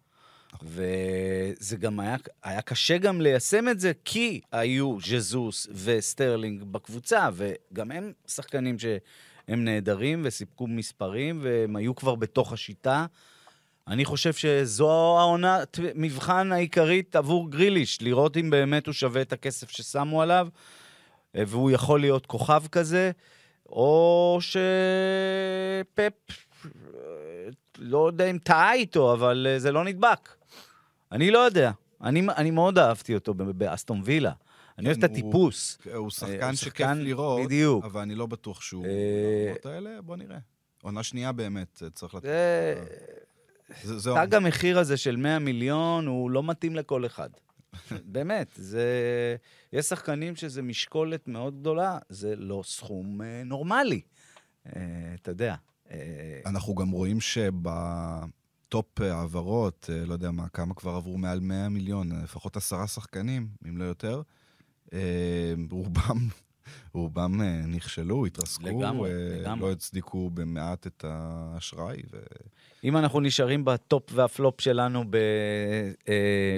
וזה גם היה, היה קשה גם ליישם את זה, כי היו ז'זוס וסטרלינג בקבוצה, וגם הם שחקנים שהם נהדרים וסיפקו מספרים, והם היו כבר בתוך השיטה. אני חושב שזו העונת מבחן העיקרית עבור גריליש, לראות אם באמת הוא שווה את הכסף ששמו עליו, אה, והוא יכול להיות כוכב כזה, או שפפ, אה, לא יודע אם טעה איתו, אבל אה, זה לא נדבק. אני לא יודע. אני, אני מאוד אהבתי אותו באסטון וילה. אני אוהב את כן, הטיפוס. הוא הוא שחקן שכיף לראות, בדיוק. אבל אני לא בטוח שהוא... אה, ברמות האלה, בוא נראה. עונה שנייה באמת, אה, צריך לתת. זה... תג המחיר הזה של 100 מיליון, הוא לא מתאים לכל אחד. באמת, זה... יש שחקנים שזה משקולת מאוד גדולה, זה לא סכום אה, נורמלי. אה, אתה יודע. אה, אנחנו גם רואים שב top העברות, אה, לא יודע מה, כמה כבר עברו מעל 100 מיליון, אה, לפחות עשרה שחקנים, אם לא יותר. אה, רובם, רובם אה, נכשלו, התרסקו, לגמרי, אה, לגמרי. לא הצדיקו במעט את האשראי. ו... אם אנחנו נשארים ב top וה flop שלנו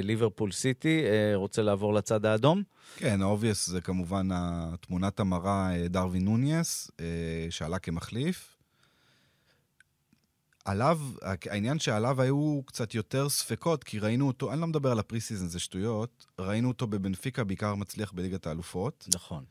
בליברפול סיטי, אה, רוצה לעבור לצד האדום? כן, ה obvious זה כמובן תמונת המראה אה, דרווין נוניאס, אה, שעלה כמחליף. עליו, העניין שעליו היו קצת יותר ספקות, כי ראינו אותו, אני לא מדבר על ה pre-season, זה שטויות, ראינו אותו בבנפיקה בעיקר מצליח בליגת האלופות, נכון.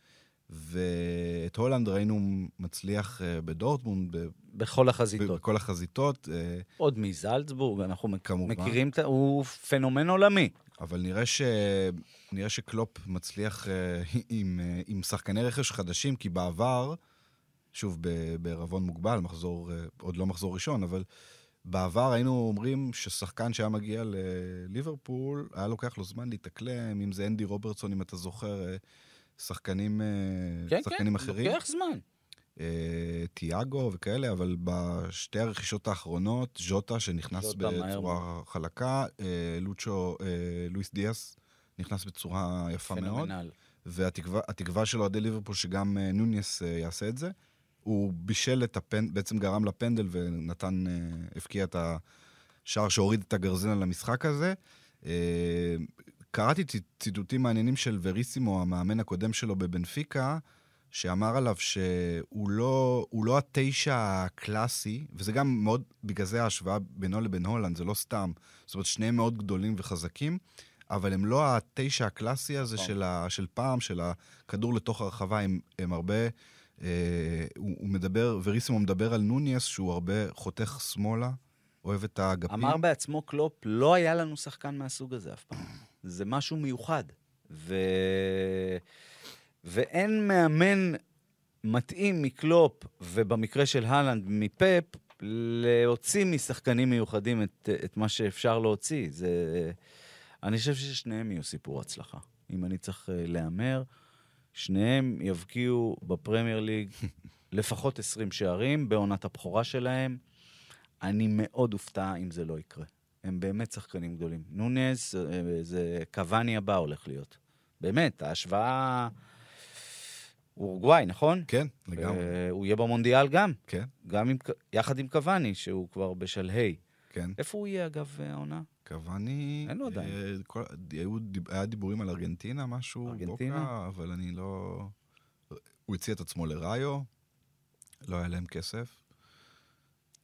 ואת הולנד ראינו מצליח אה, בדורטמונד, ב- בכל החזיתות. בכל החזיתות, אה, עוד מזלצבורג, אנחנו כמובן. מכירים, הוא פנומן עולמי. אבל נראה, ש... נראה שקלופ מצליח אה, עם, עם שחקני רכש חדשים, כי בעבר, שוב, בערבון מוגבל, מחזור, אה, עוד לא מחזור ראשון, אבל בעבר היינו אומרים ששחקן שהיה מגיע לליברפול, היה לוקח לו זמן להתאקלם, אם זה אנדי רוברטסון, אם אתה זוכר, אה, שחקנים, אה, כן, שחקנים כן, אחרים. לוקח זמן. תיאגו וכאלה, אבל בשתי הרכישות האחרונות, ז'וטה שנכנס ז'וטה מהר בצורה חלקה, לוצ'ו, לואיס דיאס נכנס בצורה יפה מאוד, פנומנל. והתקווה התקווה של אוהדי ליברפול שגם נוניס יעשה את זה. הוא בישל את הפנדל, בעצם גרם לפנדל ונתן, אה, הבקיע את השער שהוריד את הגרזן על המשחק הזה. אה, קראתי צי- ציטוטים מעניינים של וריסימו, המאמן הקודם שלו בבנפיקה, שאמר עליו שהוא לא, לא התשע הקלאסי, וזה גם מאוד, בגלל זה ההשוואה בינו לבין הולנד, זה לא סתם. זאת אומרת, שניהם מאוד גדולים וחזקים, אבל הם לא התשע הקלאסי הזה נכון. של, ה, של פעם, של הכדור לתוך הרחבה, הם, הם הרבה... אה, הוא, הוא מדבר, וריסימו מדבר על נוניס, שהוא הרבה חותך שמאלה, אוהב את האגפים. אמר בעצמו קלופ, לא היה לנו שחקן מהסוג הזה אף פעם. זה משהו מיוחד. ו... ואין מאמן מתאים מקלופ, ובמקרה של הלנד, מפפ, להוציא משחקנים מיוחדים את, את מה שאפשר להוציא. זה... אני חושב ששניהם יהיו סיפור הצלחה. אם אני צריך אה, להמר, שניהם יבקיעו בפרמייר ליג לפחות 20 שערים בעונת הבכורה שלהם. אני מאוד אופתע אם זה לא יקרה. הם באמת שחקנים גדולים. נונס, אה, זה קוואני הבא הולך להיות. באמת, ההשוואה... אורוגוואי, נכון? כן, לגמרי, אה, הוא יהיה במונדיאל גם, כן, גם עם, יחד עם קוואני, שהוא כבר בשלהי. כן. איפה הוא יהיה, אגב, העונה? קוואני... אין לו עדיין. אה, כל- היו היה דיבורים על ארגנטינה, משהו, ארגנטינה? בוקה, אבל אני לא... הוא הציע את עצמו לראיו, לא היה להם כסף.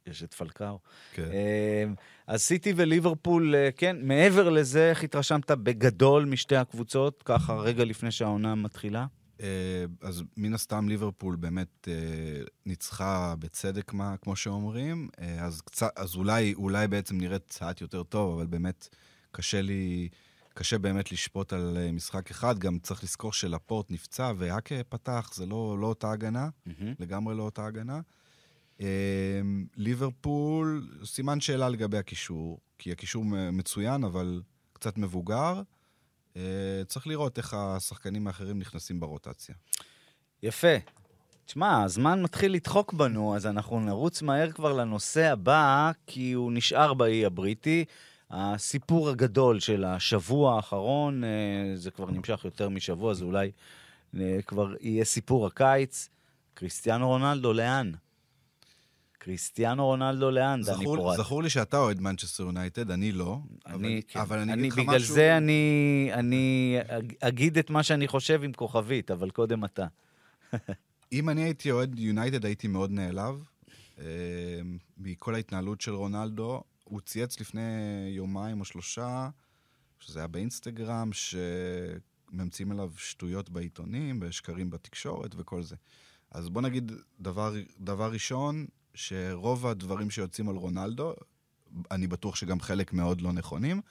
יש את פלקאו. כן. אה, אז סיטי וליברפול, אה, כן, מעבר לזה, איך התרשמת בגדול משתי הקבוצות, ככה רגע לפני שהעונה מתחילה? אה, אז מן הסתם ליברפול באמת אה, ניצחה בצדק, מה, כמו שאומרים, אה, אז, קצת, אז אולי, אולי בעצם נראית קצת יותר טוב, אבל באמת קשה לי, קשה באמת לשפוט על משחק אחד. גם צריך לזכור שלפורט נפצע והאקה פתח, זה לא, לא אותה הגנה, מהמם. לגמרי לא אותה הגנה. ליברפול, סימן שאלה לגבי הקישור, כי הקישור מצוין, אבל קצת מבוגר. אה, צריך לראות איך השחקנים האחרים נכנסים ברוטציה. יפה. תשמע, הזמן מתחיל לדחוק בנו, אז אנחנו נרוץ מהר כבר לנושא הבא, כי הוא נשאר באי הבריטי. הסיפור הגדול של השבוע האחרון, אה, זה כבר נמשך יותר משבוע, אז אולי אה, כבר יהיה סיפור הקיץ. קריסטיאנו רונלדו, לאן? קריסטיאנו רונלדו, לאן, דני פורט? זכור לי שאתה אוהד מנצ'סטר יונייטד, אני לא. אני, אבל, כן. אבל אני, אני אגיד לך בגלל משהו... זה אני, אני אג- אגיד את מה שאני חושב עם כוכבית, אבל קודם אתה. אם אני הייתי אוהד יונייטד, הייתי מאוד נעלב אה, מכל ההתנהלות של רונלדו. הוא צייץ לפני יומיים או שלושה, שזה היה באינסטגרם, שממציאים עליו שטויות בעיתונים, ושקרים בתקשורת וכל זה. אז בוא נגיד, דבר, דבר ראשון, שרוב הדברים שיוצאים על רונלדו, אני בטוח שגם חלק מאוד לא נכונים,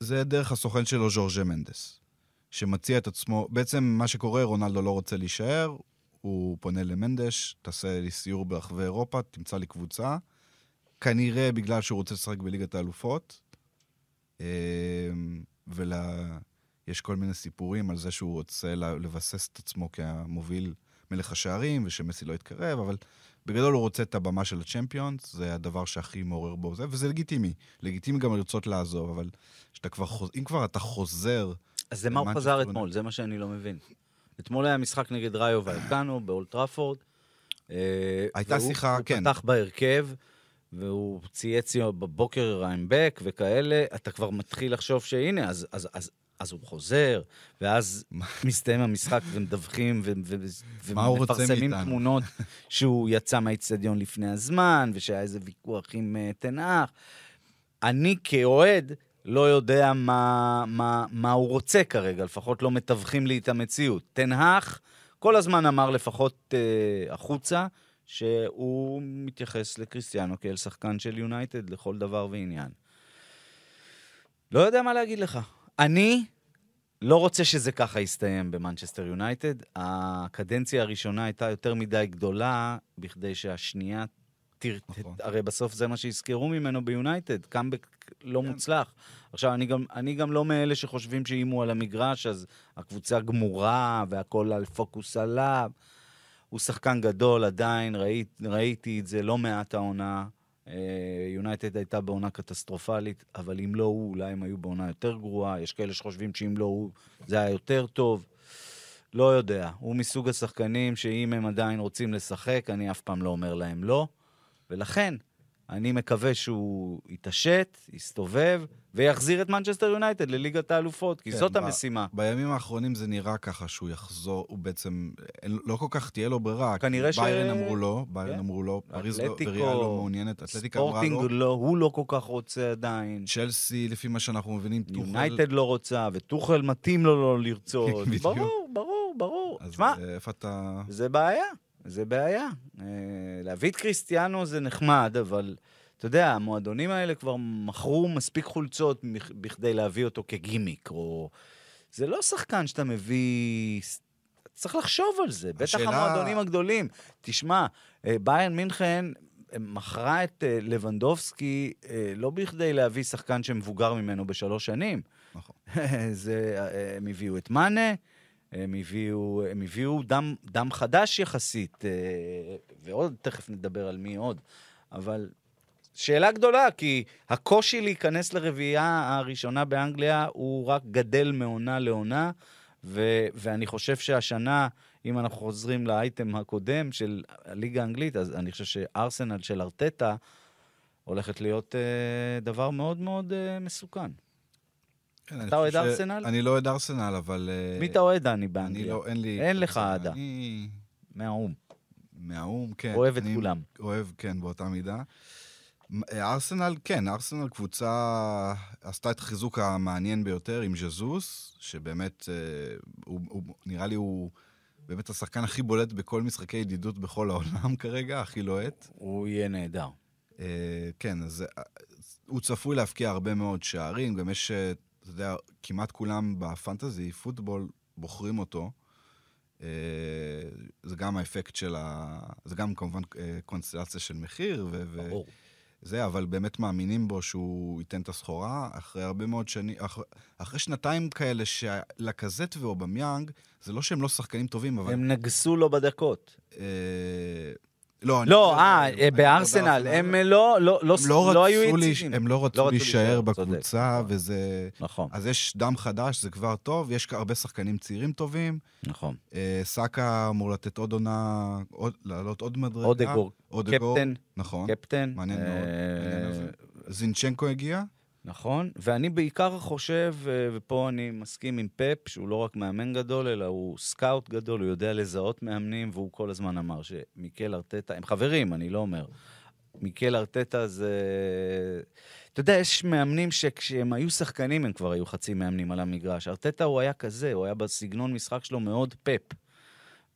זה דרך הסוכן שלו, ז'ורג'ה מנדס, שמציע את עצמו, בעצם מה שקורה, רונלדו לא רוצה להישאר, הוא פונה למנדש, תעשה לי סיור ברחבי אירופה, תמצא לי קבוצה. כנראה בגלל שהוא רוצה לשחק בליגת האלופות, ויש כל מיני סיפורים על זה שהוא רוצה לבסס את עצמו כמוביל מלך השערים, ושמסי לא יתקרב, אבל בגדול הוא רוצה את הבמה של הצ'מפיונס, זה הדבר שהכי מעורר בו זה, וזה לגיטימי. לגיטימי גם לרצות לעזוב, אבל כבר חוז... אם כבר אתה חוזר... אז למה הוא חזר. אתמול? זה מה שאני לא מבין. אתמול היה משחק נגד ראיו ואלקנו באולטראפורד. אה, הייתה שיחה, כן. הוא פתח בהרכב, והוא צייץ בבוקר ריימבק וכאלה, אתה כבר מתחיל לחשוב שהנה, אז, אז, אז, אז הוא חוזר, ואז מסתיים המשחק ומדווחים ו- ו- ומפרסמים? תמונות שהוא יצא מהאיצטדיון לפני הזמן, ושהיה איזה ויכוח עם uh, תנח. אני כאוהד לא יודע מה, מה, מה הוא רוצה כרגע, לפחות לא מתווכים לי את המציאות. תנח כל הזמן אמר לפחות uh, החוצה, שהוא מתייחס לקריסטיאנו כאל שחקן של יונייטד לכל דבר ועניין. לא יודע מה להגיד לך. אני לא רוצה שזה ככה יסתיים במנצ'סטר יונייטד. הקדנציה הראשונה הייתה יותר מדי גדולה בכדי שהשנייה תר... נכון. הרי בסוף זה מה שיזכרו ממנו ביונייטד, קאמבק לא כן. מוצלח. עכשיו, אני גם, אני גם לא מאלה שחושבים שאם הוא על המגרש, אז הקבוצה גמורה והכל על פוקוס עליו. הוא שחקן גדול עדיין, ראית, ראיתי את זה לא מעט העונה. אה, יונייטד הייתה בעונה קטסטרופלית, אבל אם לא הוא, אולי הם היו בעונה יותר גרועה. יש כאלה שחושבים שאם לא הוא, זה היה יותר טוב. לא יודע. הוא מסוג השחקנים שאם הם עדיין רוצים לשחק, אני אף פעם לא אומר להם לא. ולכן, אני מקווה שהוא יתעשת, יסתובב, ויחזיר את מנצ'סטר יונייטד לליגת האלופות, כי כן, זאת ב- המשימה. בימים האחרונים זה נראה ככה שהוא יחזור, הוא בעצם, לא כל כך תהיה לו ברירה. כנראה כי ביירן ש- אמרו לא, ביירן כן. אמרו לא, פריז לא, וריאל לא מעוניינת, אתלטיקו אמרה ספורטינג לא. לא, הוא לא כל כך רוצה עדיין. צ'לסי, לפי מה שאנחנו מבינים, טוחל. יונייטד לא רוצה, וטוחל מתאים לו לא לרצות. ברור, ברור, ברור. אז תשמע, אה, איפה אתה... זה בעיה, זה בעיה. אה, להביא את קריסטיאנו זה נחמד, אבל אתה יודע, המועדונים האלה כבר מכרו מספיק חולצות בכדי להביא אותו כגימיק, או... זה לא שחקן שאתה מביא... צריך לחשוב על זה, בטח השאלה- המועדונים הגדולים. תשמע, אה, ביין מינכן אה, מכרה את לבנדובסקי לא בכדי להביא שחקן שמבוגר ממנו בשלוש שנים. נכון. זה, הם הביאו את מאנה, הם הביאו, הם הביאו דם, דם חדש יחסית, אה, ועוד, תכף נדבר על מי עוד. אבל שאלה גדולה, כי הקושי להיכנס לרביעייה הראשונה באנגליה הוא רק גדל מעונה לעונה, ו- ואני חושב שהשנה, אם אנחנו חוזרים לאייטם הקודם של הליגה האנגלית, אז אני חושב שארסנל של ארטטה הולכת להיות אה, דבר מאוד מאוד אה, מסוכן. כן, אתה אוהד ארסנל? אני לא אוהד ארסנל, אבל... אה, מי אתה אוהד, דני, באנגליה? לא, אין לי... אין לך. אהדה. אני מהאו"ם. מהאו"ם, כן. אוהב את כולם. אוהב, כן, באותה מידה. אה, ארסנל, כן, ארסנל קבוצה עשתה את החיזוק המעניין ביותר עם ז'זוס, שבאמת, אה, הוא, הוא, נראה לי הוא באמת השחקן הכי בולט בכל משחקי ידידות בכל העולם כרגע, הכי לוהט. הוא יהיה נהדר. אה, כן, אז הוא צפוי להבקיע הרבה מאוד שערים, גם יש אתה יודע, כמעט כולם בפנטזי, פוטבול, בוחרים אותו. אה, זה גם האפקט של ה... זה גם כמובן אה, קונסטלציה של מחיר, ו... ברור. זה, אבל באמת מאמינים בו שהוא ייתן את הסחורה, אחרי הרבה מאוד שנים, אחרי, אחרי שנתיים כאלה שלקזט ואובמיאנג, זה לא שהם לא שחקנים טובים, אבל... הם נגסו לו בדקות. אה, לא, לא, אה, אני- בארסנל. הם לא, לא, לא, לא היו. יציבים. הם לא רצו להישאר בקבוצה, צודק. וזה... נכון, אז יש דם חדש, זה כבר טוב, יש הרבה שחקנים צעירים טובים. נכון. אה, סאקה אמור לתת עוד עונה, לעלות עוד מדרגה. אודגארד, קפטן, נכון. קפטן. מעניין מאוד, אה. זינצ'נקו הגיע? נכון, ואני בעיקר חושב, אה, ופה אני מסכים עם פפ, שהוא לא רק מאמן גדול, אלא הוא סקאוט גדול, הוא יודע לזהות מאמנים, והוא כל הזמן אמר שמיקל ארטטה, הם חברים, אני לא אומר. מיקל ארטטה זה... אתה יודע, יש מאמנים שכשהם היו שחקנים, הם כבר היו חצי מאמנים על המגרש. ארטטה הוא היה כזה, הוא היה בסגנון משחק שלו מאוד פפ.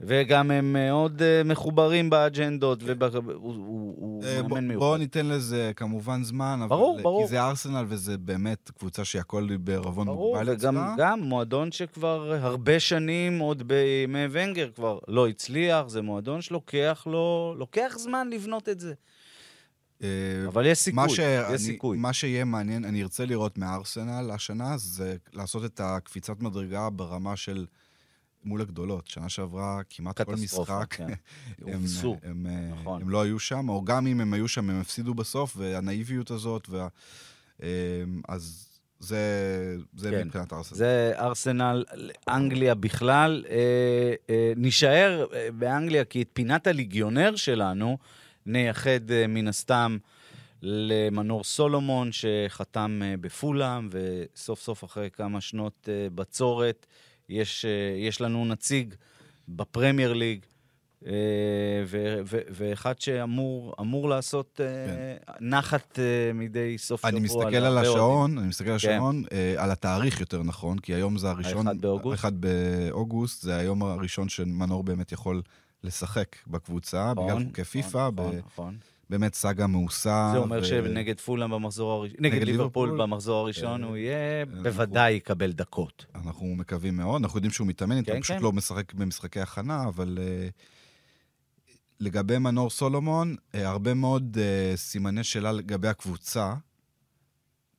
וגם הם מאוד אה, מחוברים באג'נדות, והוא הוא, הוא אה, מאמן מיוחד. בואו ניתן לזה כמובן זמן, אבל... ברור, ברור. כי זה ארסנל וזה באמת קבוצה שהכל בערבון ברור, מוגבל וגם אצלה. גם מועדון שכבר הרבה שנים, עוד בימי ונגר, כבר לא הצליח, זה מועדון שלוקח לו, לוקח זמן לבנות את זה. אה, אבל יש סיכוי, ש- יש סיכוי. מה שיהיה מעניין, אני ארצה לראות מארסנל השנה, זה לעשות את הקפיצת מדרגה ברמה של מול הגדולות. שנה שעברה כמעט כל משחק, כן. הם, הובסו. הם, אה, נכון. הם לא היו שם, או גם אם הם היו שם, הם הפסידו בסוף, והנאיביות הזאת, וה, אה, אז זה, זה כן. מבחינת ארסנל. זה ארסנל, אנגליה בכלל. אה, אה, נישאר אה, באנגליה, כי את פינת הליגיונר שלנו נייחד אה, מן הסתם למנור סולומון, שחתם אה, בפולאם, וסוף סוף אחרי כמה שנות אה, בצורת, יש, אה, יש לנו נציג בפרמייר ליג. אה, ו- ו- ואחד שאמור אמור לעשות אה, נחת אה, מדי סוף שבוע. כן. אני מסתכל על אוהדים. השעון, אני מסתכל על כן. השעון, אה, על התאריך יותר נכון, כי היום זה הראשון... האחד באוגוסט? האחד באוגוסט, זה היום הראשון שמנור באמת יכול לשחק בקבוצה, בגלל נכון, חוקי נכון, פיפא, נכון, ב- נכון. באמת סאגה מעושה. זה אומר ו- שנגד פולאם במחזור הראשון, נגד נגד ליברפול ליברפול, במחזור הראשון, אה, הוא יהיה, אנחנו- בוודאי יקבל דקות. אנחנו מקווים מאוד, אנחנו יודעים שהוא מתאמן כן, פשוט כן. לא משחק במשחקי הכנה, אבל uh, לגבי מנור סולומון, הרבה מאוד סימני שאלה לגבי הקבוצה.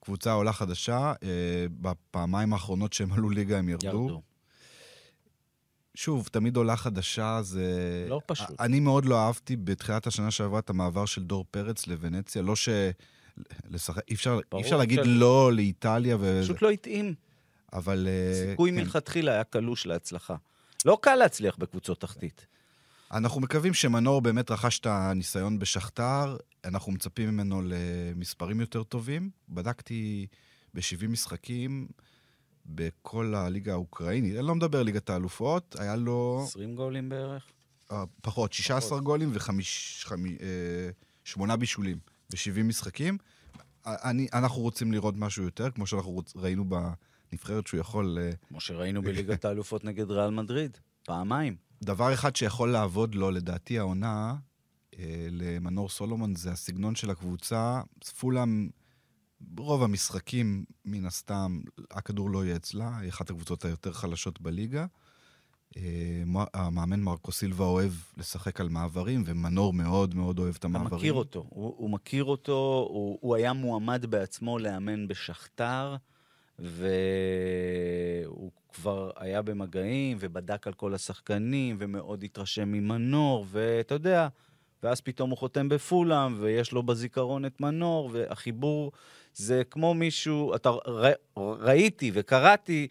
קבוצה עולה חדשה, בפעמיים האחרונות שהם עלו ליגה הם ירדו. ירדו. שוב, תמיד עולה חדשה, זה... לא פשוט. אני מאוד לא אהבתי בתחילת השנה שעברה את המעבר של דור פרץ לוונציה, לא ש... לשחק, אי אפשר, אי אפשר להגיד של- לא לאיטליה, ו... פשוט לא התאים. אבל... אה, סיכוי כן. מלכתחילה היה קלוש להצלחה. לא קל להצליח בקבוצות תחתית. אנחנו מקווים שמנור באמת רכש את הניסיון בשכתר, אנחנו מצפים ממנו למספרים יותר טובים. בדקתי ב-70 משחקים בכל הליגה האוקראינית, אני לא מדבר ליגת האלופות, היה לו 20 גולים בערך. אה, פחות, 16 גולים ושמונה בישולים ב-70 משחקים. אני, אנחנו רוצים לראות משהו יותר, כמו שאנחנו רוצ, ראינו בנבחרת שהוא יכול... אה, כמו שראינו בליגת האלופות נגד ריאל מדריד. פעמיים. דבר אחד שיכול לעבוד לו, לדעתי, העונה, אה, למנור סולומון, זה הסגנון של הקבוצה. פולאם, רוב המשחקים, מן הסתם, הכדור לא יהיה אצלה, היא אחת הקבוצות היותר חלשות בליגה. אה, המאמן מרקו סילבה אוהב לשחק על מעברים, ומנור מאוד מאוד אוהב את אתה המעברים. מכיר אותו. הוא, הוא מכיר אותו, הוא, הוא היה מועמד בעצמו לאמן בשכתר, והוא כבר היה במגעים ובדק על כל השחקנים, ומאוד התרשם ממנור, ואתה יודע, ואז פתאום הוא חותם בפולאם, ויש לו בזיכרון את מנור, והחיבור זה כמו מישהו, אתה ר, ראיתי וקראתי,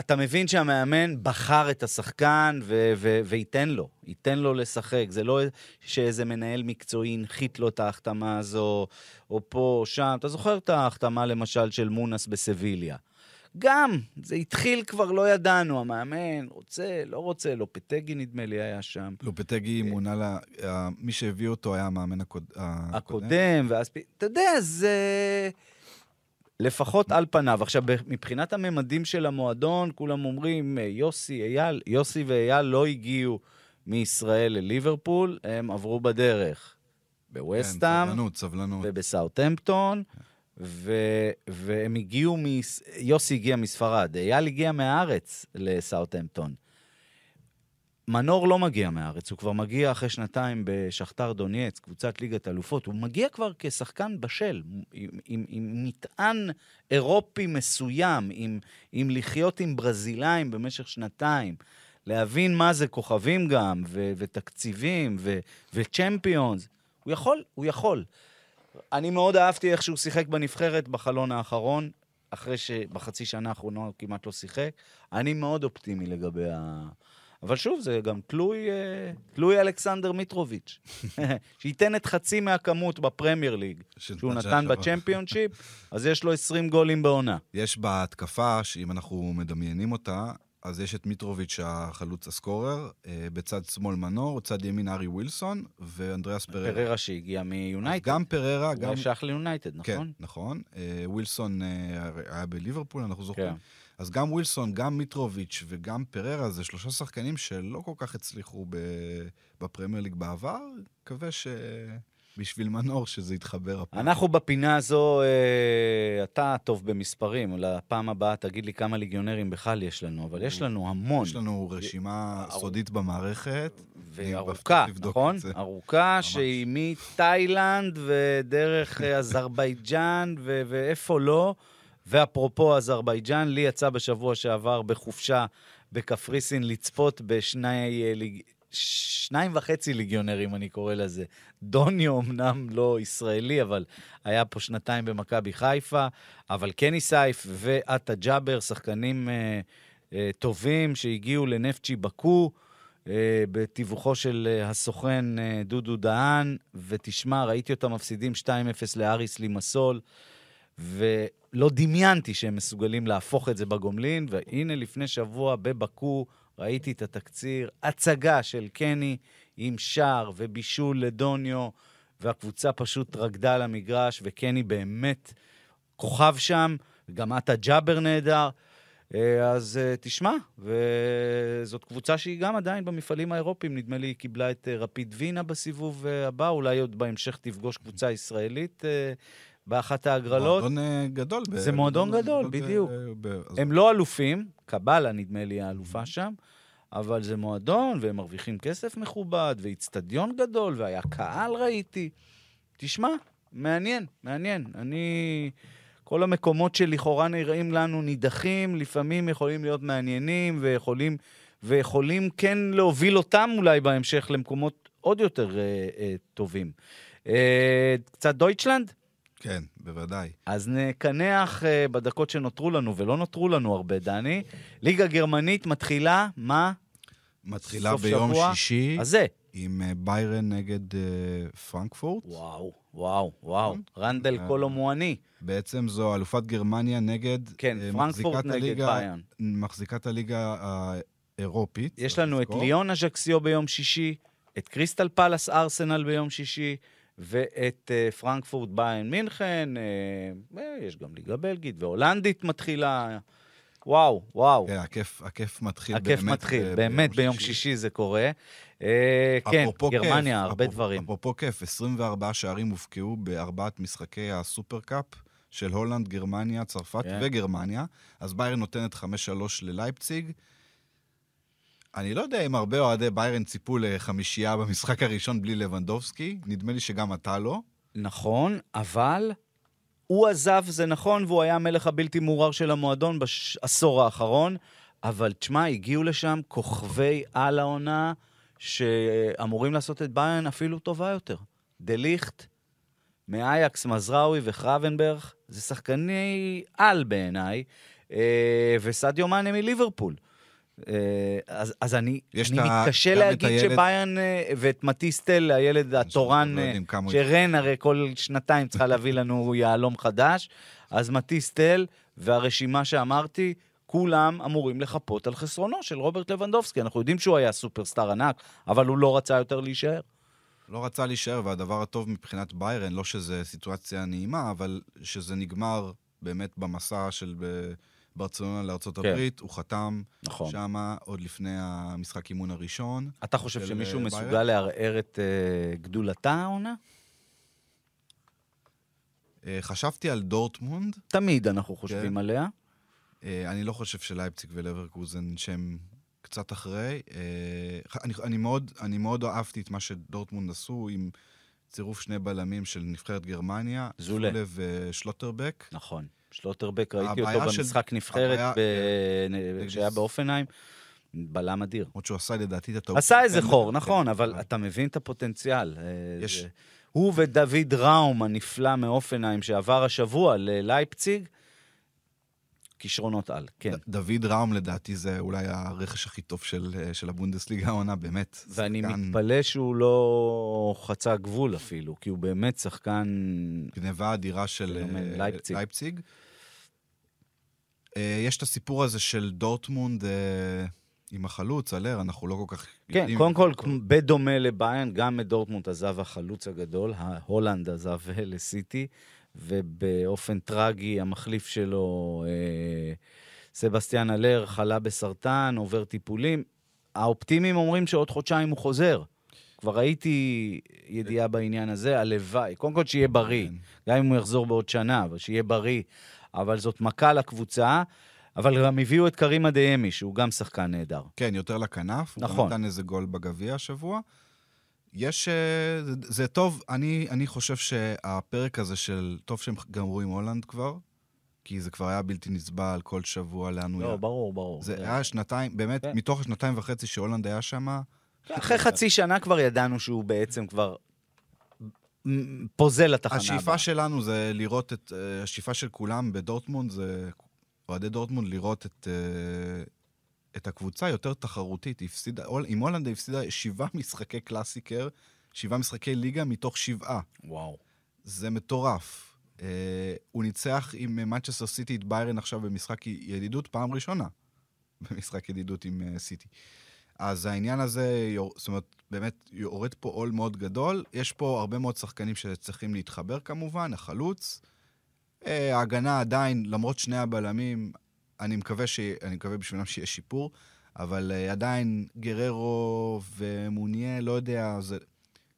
אתה מבין שהמאמן בחר את השחקן ו- ו- וייתן לו, ייתן לו לשחק. זה לא שאיזה מנהל מקצועי הנחית לו את ההחתמה הזו, או פה או שם. אתה זוכר את ההחתמה למשל של מונס בסביליה. גם, זה התחיל כבר, לא ידענו, המאמן רוצה, לא רוצה, לופטגי נדמה לי היה שם. לופטגי מונה ל... אה, מי שהביא אותו היה המאמן הקוד... הקודם. הקודם, ואז... אתה יודע, זה... לפחות על פניו. עכשיו, מבחינת הממדים של המועדון, כולם אומרים, אה, יוסי, אייל, יוסי ואייל לא הגיעו מישראל לליברפול, הם עברו בדרך. כן, בווסטהאם סבלנות, סבלנות. ובסאוטהמפטון, ו- והם הגיעו, מס... יוסי הגיע מספרד, אייל הגיע מהארץ לסאוטהמפטון. מנור לא מגיע מהארץ, הוא כבר מגיע אחרי שנתיים בשכתר דונייץ, קבוצת ליגת אלופות. הוא מגיע כבר כשחקן בשל, עם, עם, עם מטען אירופי מסוים, עם, עם לחיות עם ברזילאים במשך שנתיים, להבין מה זה כוכבים גם, ו, ותקציבים, ו, וצ'מפיונס. הוא יכול, הוא יכול. אני מאוד אהבתי איך שהוא שיחק בנבחרת בחלון האחרון, אחרי שבחצי שנה האחרונה הוא כמעט לא שיחק. אני מאוד אופטימי לגבי ה... אבל שוב, זה גם תלוי, אה, תלוי אלכסנדר מיטרוביץ', שייתן את חצי מהכמות בפרמייר ליג שהוא נתן בצ'מפיונשיפ, אז יש לו 20 גולים בעונה. יש בהתקפה, שאם אנחנו מדמיינים אותה, אז יש את מיטרוביץ' החלוץ ה scorer, אה, בצד שמאל מנור, בצד ימין הארי ווילסון ואנדריאס פריירה. פריירה שהגיע מיונייטד. גם פריירה, הוא גם... היה שייך ליונייטד, כן, נכון? נכון. אה, ווילסון אה, היה בליברפול, אנחנו זוכרים. כן. אז גם ווילסון, גם מיטרוביץ' וגם פריירה, זה שלושה שחקנים שלא כל כך הצליחו. בפרמייר ליג בעבר. מקווה שבשביל מנור שזה יתחבר הפעם. אנחנו בפינה הזו, אה, אתה טוב במספרים, לפעם הבאה תגיד לי כמה ליגיונרים בכלל יש לנו, אבל יש לנו המון. יש לנו רשימה ארוכ- סודית במערכת. וארוכה, נכון? ארוכה, ממש. שהיא מתאילנד ודרך אה, אזרבייג'אן ו- ואיפה לא. ואפרופו אזרבייג'אן, לי יצא בשבוע שעבר בחופשה בקפריסין לצפות בשני... שניים וחצי ליגיונרים, אני קורא לזה. דוניו אמנם לא ישראלי, אבל היה פה שנתיים במכבי חיפה, אבל קני סייף ועטה ג'אבר, שחקנים אה, אה, טובים שהגיעו לנפצ'י בקו. אה, בתיווכו של אה, הסוכן אה, דודו דהן, ותשמע, ראיתי אותם מפסידים 2-0 לאריס לימסול, ולא דמיינתי שהם מסוגלים להפוך את זה בגומלין, והנה לפני שבוע בבקו ראיתי את התקציר, הצגה של קני עם שער ובישול לדוניו, והקבוצה פשוט רקדה על המגרש, וקני באמת כוכב שם, גם עטה ג'אבר נהדר. אה, אז אה, תשמע, וזאת קבוצה שהיא גם עדיין במפעלים האירופיים, נדמה לי היא קיבלה את אה, רפיד וינה בסיבוב הבא, אולי עוד בהמשך תפגוש קבוצה ישראלית באחת ההגרלות. מועדון אה, גדול. ב- זה מועדון גדול, בדיוק. ב- אז הם לא אלופים, קבלה נדמה לי האלופה שם, אבל זה מועדון, והם מרוויחים כסף מכובד, ואיצטדיון גדול, והיה קהל ראיתי. תשמע, מעניין, מעניין. אני... כל המקומות שלכאורה נראים לנו נידחים, לפעמים יכולים להיות מעניינים, ויכולים, ויכולים כן להוביל אותם אולי בהמשך למקומות עוד יותר אה, אה, טובים. אה, קצת דויטשלנד? כן, בוודאי. אז נקנח אה, בדקות שנותרו לנו, ולא נותרו לנו הרבה, דני. ליגה גרמנית מתחילה, מה? מתחילה ביום שבוע? שישי אז זה. עם אה, ביירן נגד אה, פרנקפורט. וואו, וואו, וואו. נכון. רנדל קולו מואני. בעצם זו אלופת גרמניה נגד כן, אה, פרנקפורט נגד הליגה- ביירן. מחזיקת הליגה האירופית. יש לנו את. ליון אג'קסיו ביום שישי, את קריסטל פלאס ארסנל ביום שישי, ואת uh, פרנקפורט ביין מינכן, uh, יש גם ליגה בלגית, והולנדית מתחילה. וואו, וואו. כן, הכיף, הכיף מתחיל הכיף באמת מתחיל, ב- באמת ביום שישי זה קורה. אה, כן, אפרופו כיף, גרמניה, הרבה אפרופו- דברים. אפרופו כיף, 24 שערים הובקעו בארבעת משחקי הסופרקאפ של הולנד, גרמניה, צרפת כן. וגרמניה. אז ביירן נותנת 5-3 ללייפציג. אני לא יודע אם הרבה אוהדי ביירן ציפו לחמישייה במשחק הראשון בלי לבנדובסקי, נדמה לי שגם אתה לא. נכון, אבל הוא עזב, זה נכון, והוא היה המלך הבלתי מעורר של המועדון בעשור האחרון, אבל תשמע, הגיעו לשם כוכבי על העונה שאמורים לעשות את ביירן אפילו טובה יותר. דה ליכט, מאייקס, מזראוי וחרבנברג, זה שחקני על בעיניי, אה, וסדיו מאנה מליברפול. אה, אז, אז אני, אני ה- מתקשה להגיד הילד- שביירן אה, ואת מטיסטל, הילד התורן, לא אה, שרן הרי כל שנתיים צריכה להביא לנו יהלום חדש, אז מטיסטל והרשימה שאמרתי, כולם אמורים לחפות על חסרונו של רוברט לבנדובסקי. אנחנו יודעים שהוא היה סופרסטאר ענק, אבל הוא לא רצה יותר להישאר. לא רצה להישאר, והדבר הטוב מבחינת ביירן, לא שזו סיטואציה נעימה, אבל שזה נגמר באמת במסע של ב- ברצלונה לארצות כן. הברית, הוא חתם נכון. שמה עוד לפני המשחק אימון הראשון. אתה חושב שמישהו אה, מסוגל ביירן? לערער את אה, גדולתה העונה? אה, חשבתי על דורטמונד. תמיד אנחנו חושבים כן. עליה. אה, אני לא חושב שלייפציג ולברקוזן שהם קצת אחרי. אה, אני, אני, מאוד, אני מאוד אהבתי את מה שדורטמונד עשו עם צירוף שני בלמים של נבחרת גרמניה. זולה. ושלוטרבק. נכון. שלוטרבק, ראיתי אותו של- במשחק נבחרת הבעיה- ב- זה- באופנהיים. בלם אדיר. למרות שהוא עשה לדעתי את הטעות. עשה איזה כן, חור, כן, נכון, כן, אבל אתה מבין את הפוטנציאל. אה, יש- הוא ודוד ראום הנפלא מאופנהיים שעבר השבוע ללייפציג, כישרונות על, כן. ד- דוד ראום לדעתי זה אולי הרכש הכי טוב של, אה, של הבונדסליגה העונה, באמת. ואני שחקן מתפלא שהוא לא חצה גבול אפילו, כי הוא באמת שחקן... גניבה אדירה של אה, לייפציג. לייפציג. אה, יש את הסיפור הזה של דורטמונד אה, עם החלוץ, האלר, אנחנו לא כל כך... כן, יודעים- קודם כל, בדומה לביירן, גם את דורטמונד עזב החלוץ הגדול, ההולנד עזב לסיטי, ובאופן טרגי המחליף שלו, אה, סבסטיאן אלר, חלה בסרטן, עובר טיפולים. האופטימיים אומרים שעוד חודשיים הוא חוזר. כבר ראיתי ידיעה בעניין הזה, הלוואי. קודם כל שיהיה בריא, כן. גם אם הוא יחזור בעוד שנה, אבל שיהיה בריא. אבל זאת מכה לקבוצה. אבל גם הביאו את קרימה דיאמי, שהוא גם שחקן נהדר. כן, יותר לכנף. הוא נכון. גם נתן איזה גול בגביע השבוע. יש... אה, זה, טוב, אני, אני חושב שהפרק הזה של... טוב שהם גמרו עם הולנד כבר, כי זה כבר היה בלתי נסבל כל שבוע לאן הוא... לא, היה. ברור, ברור. זה היה שנתיים, באמת, כן. מתוך השנתיים וחצי שהולנד היה שם, אחרי חצי שנה כבר ידענו שהוא בעצם כבר פוזל לתחנה הבאה. השאיפה שלנו זה לראות את... אה, השאיפה של כולם בדורטמונד זה... אוהדי דורטמונד לראות את, אה, את הקבוצה יותר תחרותית. הפסידה, עם הולנד הפסידה שבעה משחקי קלאסיקר, שבעה משחקי ליגה מתוך שבעה. וואו. זה מטורף. אה, הוא ניצח עם מנצ'סטר סיטי את ביירן עכשיו במשחק ידידות פעם ראשונה. במשחק ידידות עם סיטי. אז העניין הזה, זאת אומרת, באמת יורד פה עול מאוד גדול. יש פה הרבה מאוד שחקנים שצריכים להתחבר כמובן, החלוץ. אה, ההגנה עדיין, למרות שני הבלמים, אני מקווה, ש... אני מקווה בשבילם שיהיה שיפור, אבל אה, עדיין גררו ומוניה, לא יודע, זה...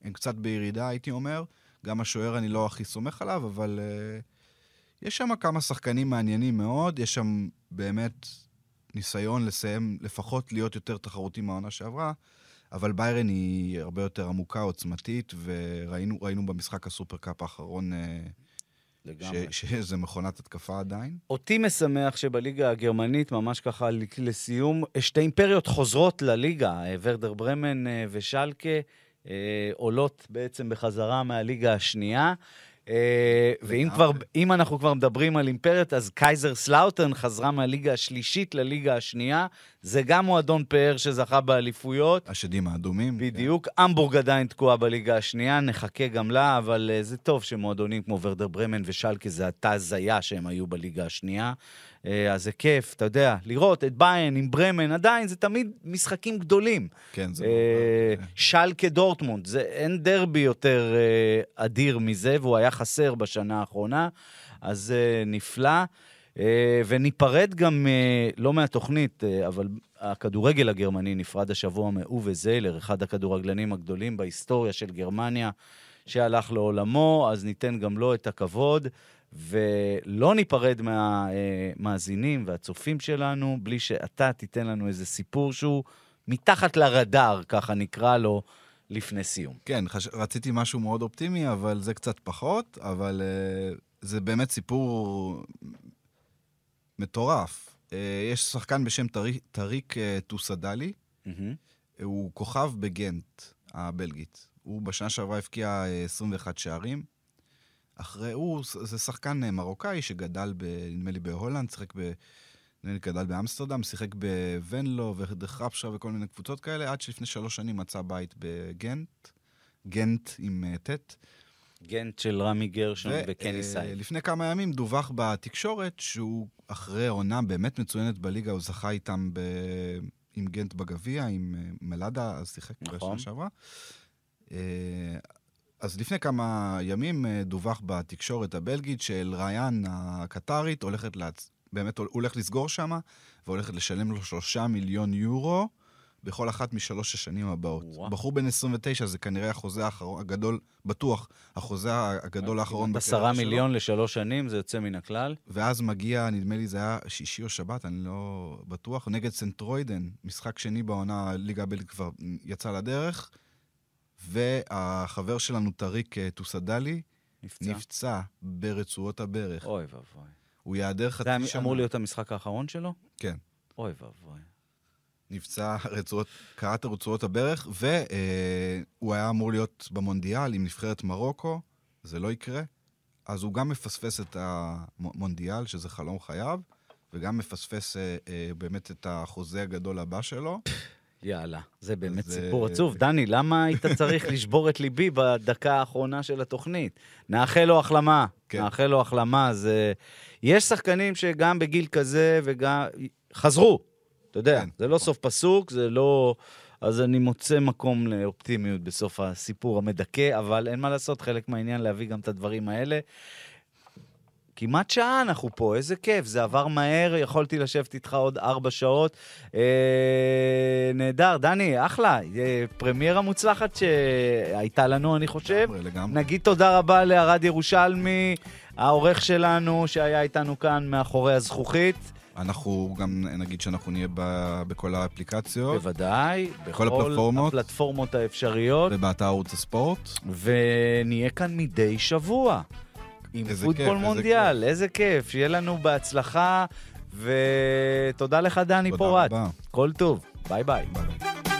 הם קצת בירידה, הייתי אומר. גם השוער אני לא הכי סומך עליו, אבל uh, יש שם כמה שחקנים מעניינים מאוד, יש שם באמת ניסיון לסיים, לפחות להיות יותר תחרותי מהעונה שעברה, אבל ביירן היא הרבה יותר עמוקה, עוצמתית, וראינו ראינו במשחק הסופרקאפ האחרון לגמרי. ש- שזה מכונת התקפה עדיין. אותי משמח שבליגה הגרמנית, ממש ככה לסיום, שתי אימפריות חוזרות לליגה, אה, ורדר ברמן אה, ושלקה, אה, עולות בעצם בחזרה מהליגה השנייה. אה, ואם כבר, אם אנחנו כבר מדברים על אימפריות, אז קייזרסלאוטרן חזרה מהליגה השלישית לליגה השנייה. זה גם מועדון פאר שזכה באליפויות. השדים האדומים. בדיוק. המבורג עדיין תקועה בליגה השנייה, נחכה גם לה, אבל אה, זה טוב שמועדונים כמו ורדר ברמן ושלקה זה הייתה הזיה שהם היו בליגה השנייה. Uh, אז זה כיף, אתה יודע, לראות את ביין עם ברמן, עדיין זה תמיד משחקים גדולים. כן, זה... אה, לא- שלקה דורטמונד, זה, אין דרבי יותר אה, אדיר מזה, והוא היה חסר בשנה האחרונה, אז אה, נפלא. אה, וניפרד גם, אה, לא מהתוכנית, אה, אבל הכדורגל הגרמני נפרד השבוע מאובה זיילר, אחד הכדורגלנים הגדולים בהיסטוריה של גרמניה, שהלך לעולמו, אז ניתן גם לו את הכבוד. ולא ניפרד מהמאזינים והצופים שלנו בלי שאתה תיתן לנו איזה סיפור שהוא מתחת לרדאר, ככה נקרא לו, לפני סיום. כן, חש... רציתי משהו מאוד אופטימי, אבל זה קצת פחות, אבל uh, זה באמת סיפור מטורף. אה, יש שחקן בשם טריק, אה, טיסודאלי, מהמם. הוא כוכב בגנט הבלגית. הוא בשנה שעברה הבקיע אה, 21 שערים. אחרי, הוא, זה שחקן מרוקאי שגדל, ב, נדמה לי, בהולנד, שיחק ב... נדמה לי גדל באמסטרדם, שיחק בוונלו ודחרפשה וכל מיני קבוצות כאלה, עד שלפני שלוש שנים מצא בית בגנט, גנט עם אה, ט'. גנט של רמי גרשון ו- וקני אה, סייד. לפני כמה ימים דווח בתקשורת שהוא אחרי עונה באמת מצוינת בליגה, הוא זכה איתם ב... עם גנט בגביע, עם אה, מלאדה, אז שיחק נכון. בשנה שעברה. אה, אז לפני כמה ימים דווח בתקשורת הבלגית שאל-ריאן הקטרית הולכת להצ... באמת הולך לסגור שם, והולכת לשלם לו שלושה מיליון יורו בכל אחת משלוש השנים הבאות. וואו. בחור בן 29, זה כנראה החוזה האחרון, הגדול, בטוח, החוזה הגדול האחרון כמעט בקריירה עשרה שלו. מיליון לשלוש שנים, זה יוצא מן הכלל. ואז מגיע, נדמה לי זה היה שישי או שבת, אני לא בטוח, נגד סנטרוידן, משחק שני בעונה, ליגה הבלגית כבר יצא לדרך, והחבר שלנו, טאריק אה, טיסודלי, נפצע. נפצע ברצועות הברך. אוי ואבוי. הוא ייעדר חצי זה שנה. אמור להיות המשחק האחרון שלו? כן. אוי ואבוי. נפצע רצועות, קרעת רצועות הברך, והוא היה אמור להיות במונדיאל עם נבחרת מרוקו, זה לא יקרה. אז הוא גם מפספס את המונדיאל, שזה חלום חייו, וגם מפספס אה, אה, באמת את החוזה הגדול הבא שלו. יאללה, זה באמת זה- סיפור עצוב. דני, למה היית צריך לשבור את ליבי בדקה האחרונה של התוכנית? נאחל לו החלמה. כן. נאחל לו החלמה. זה... יש שחקנים שגם בגיל כזה וגם... חזרו, אתה יודע, כן. זה לא סוף פסוק, זה לא... אז אני מוצא מקום לאופטימיות בסוף הסיפור המדכא, אבל אין מה לעשות, חלק מהעניין להביא גם את הדברים האלה. כמעט שעה אנחנו פה, איזה כיף, זה עבר מהר, יכולתי לשבת איתך עוד ארבע שעות. אה, נהדר, דני, אחלה, אה, פרמיירה מוצלחת שהייתה לנו, אני חושב. לגמרי, לגמרי. נגיד תודה רבה לערד ירושלמי, העורך שלנו שהיה איתנו כאן מאחורי הזכוכית. אנחנו גם נגיד שאנחנו נהיה ב, בכל האפליקציות, בוודאי, בכל הפלטפורמות. הפלטפורמות האפשריות, ובאתר ערוץ הספורט. ונהיה כאן מדי שבוע. עם פוטבול כיף, איזה מונדיאל, איזה כיף, שיהיה לנו בהצלחה, ותודה לך, דני תודה פורט. רבה. כל טוב, ביי. ביי ביי.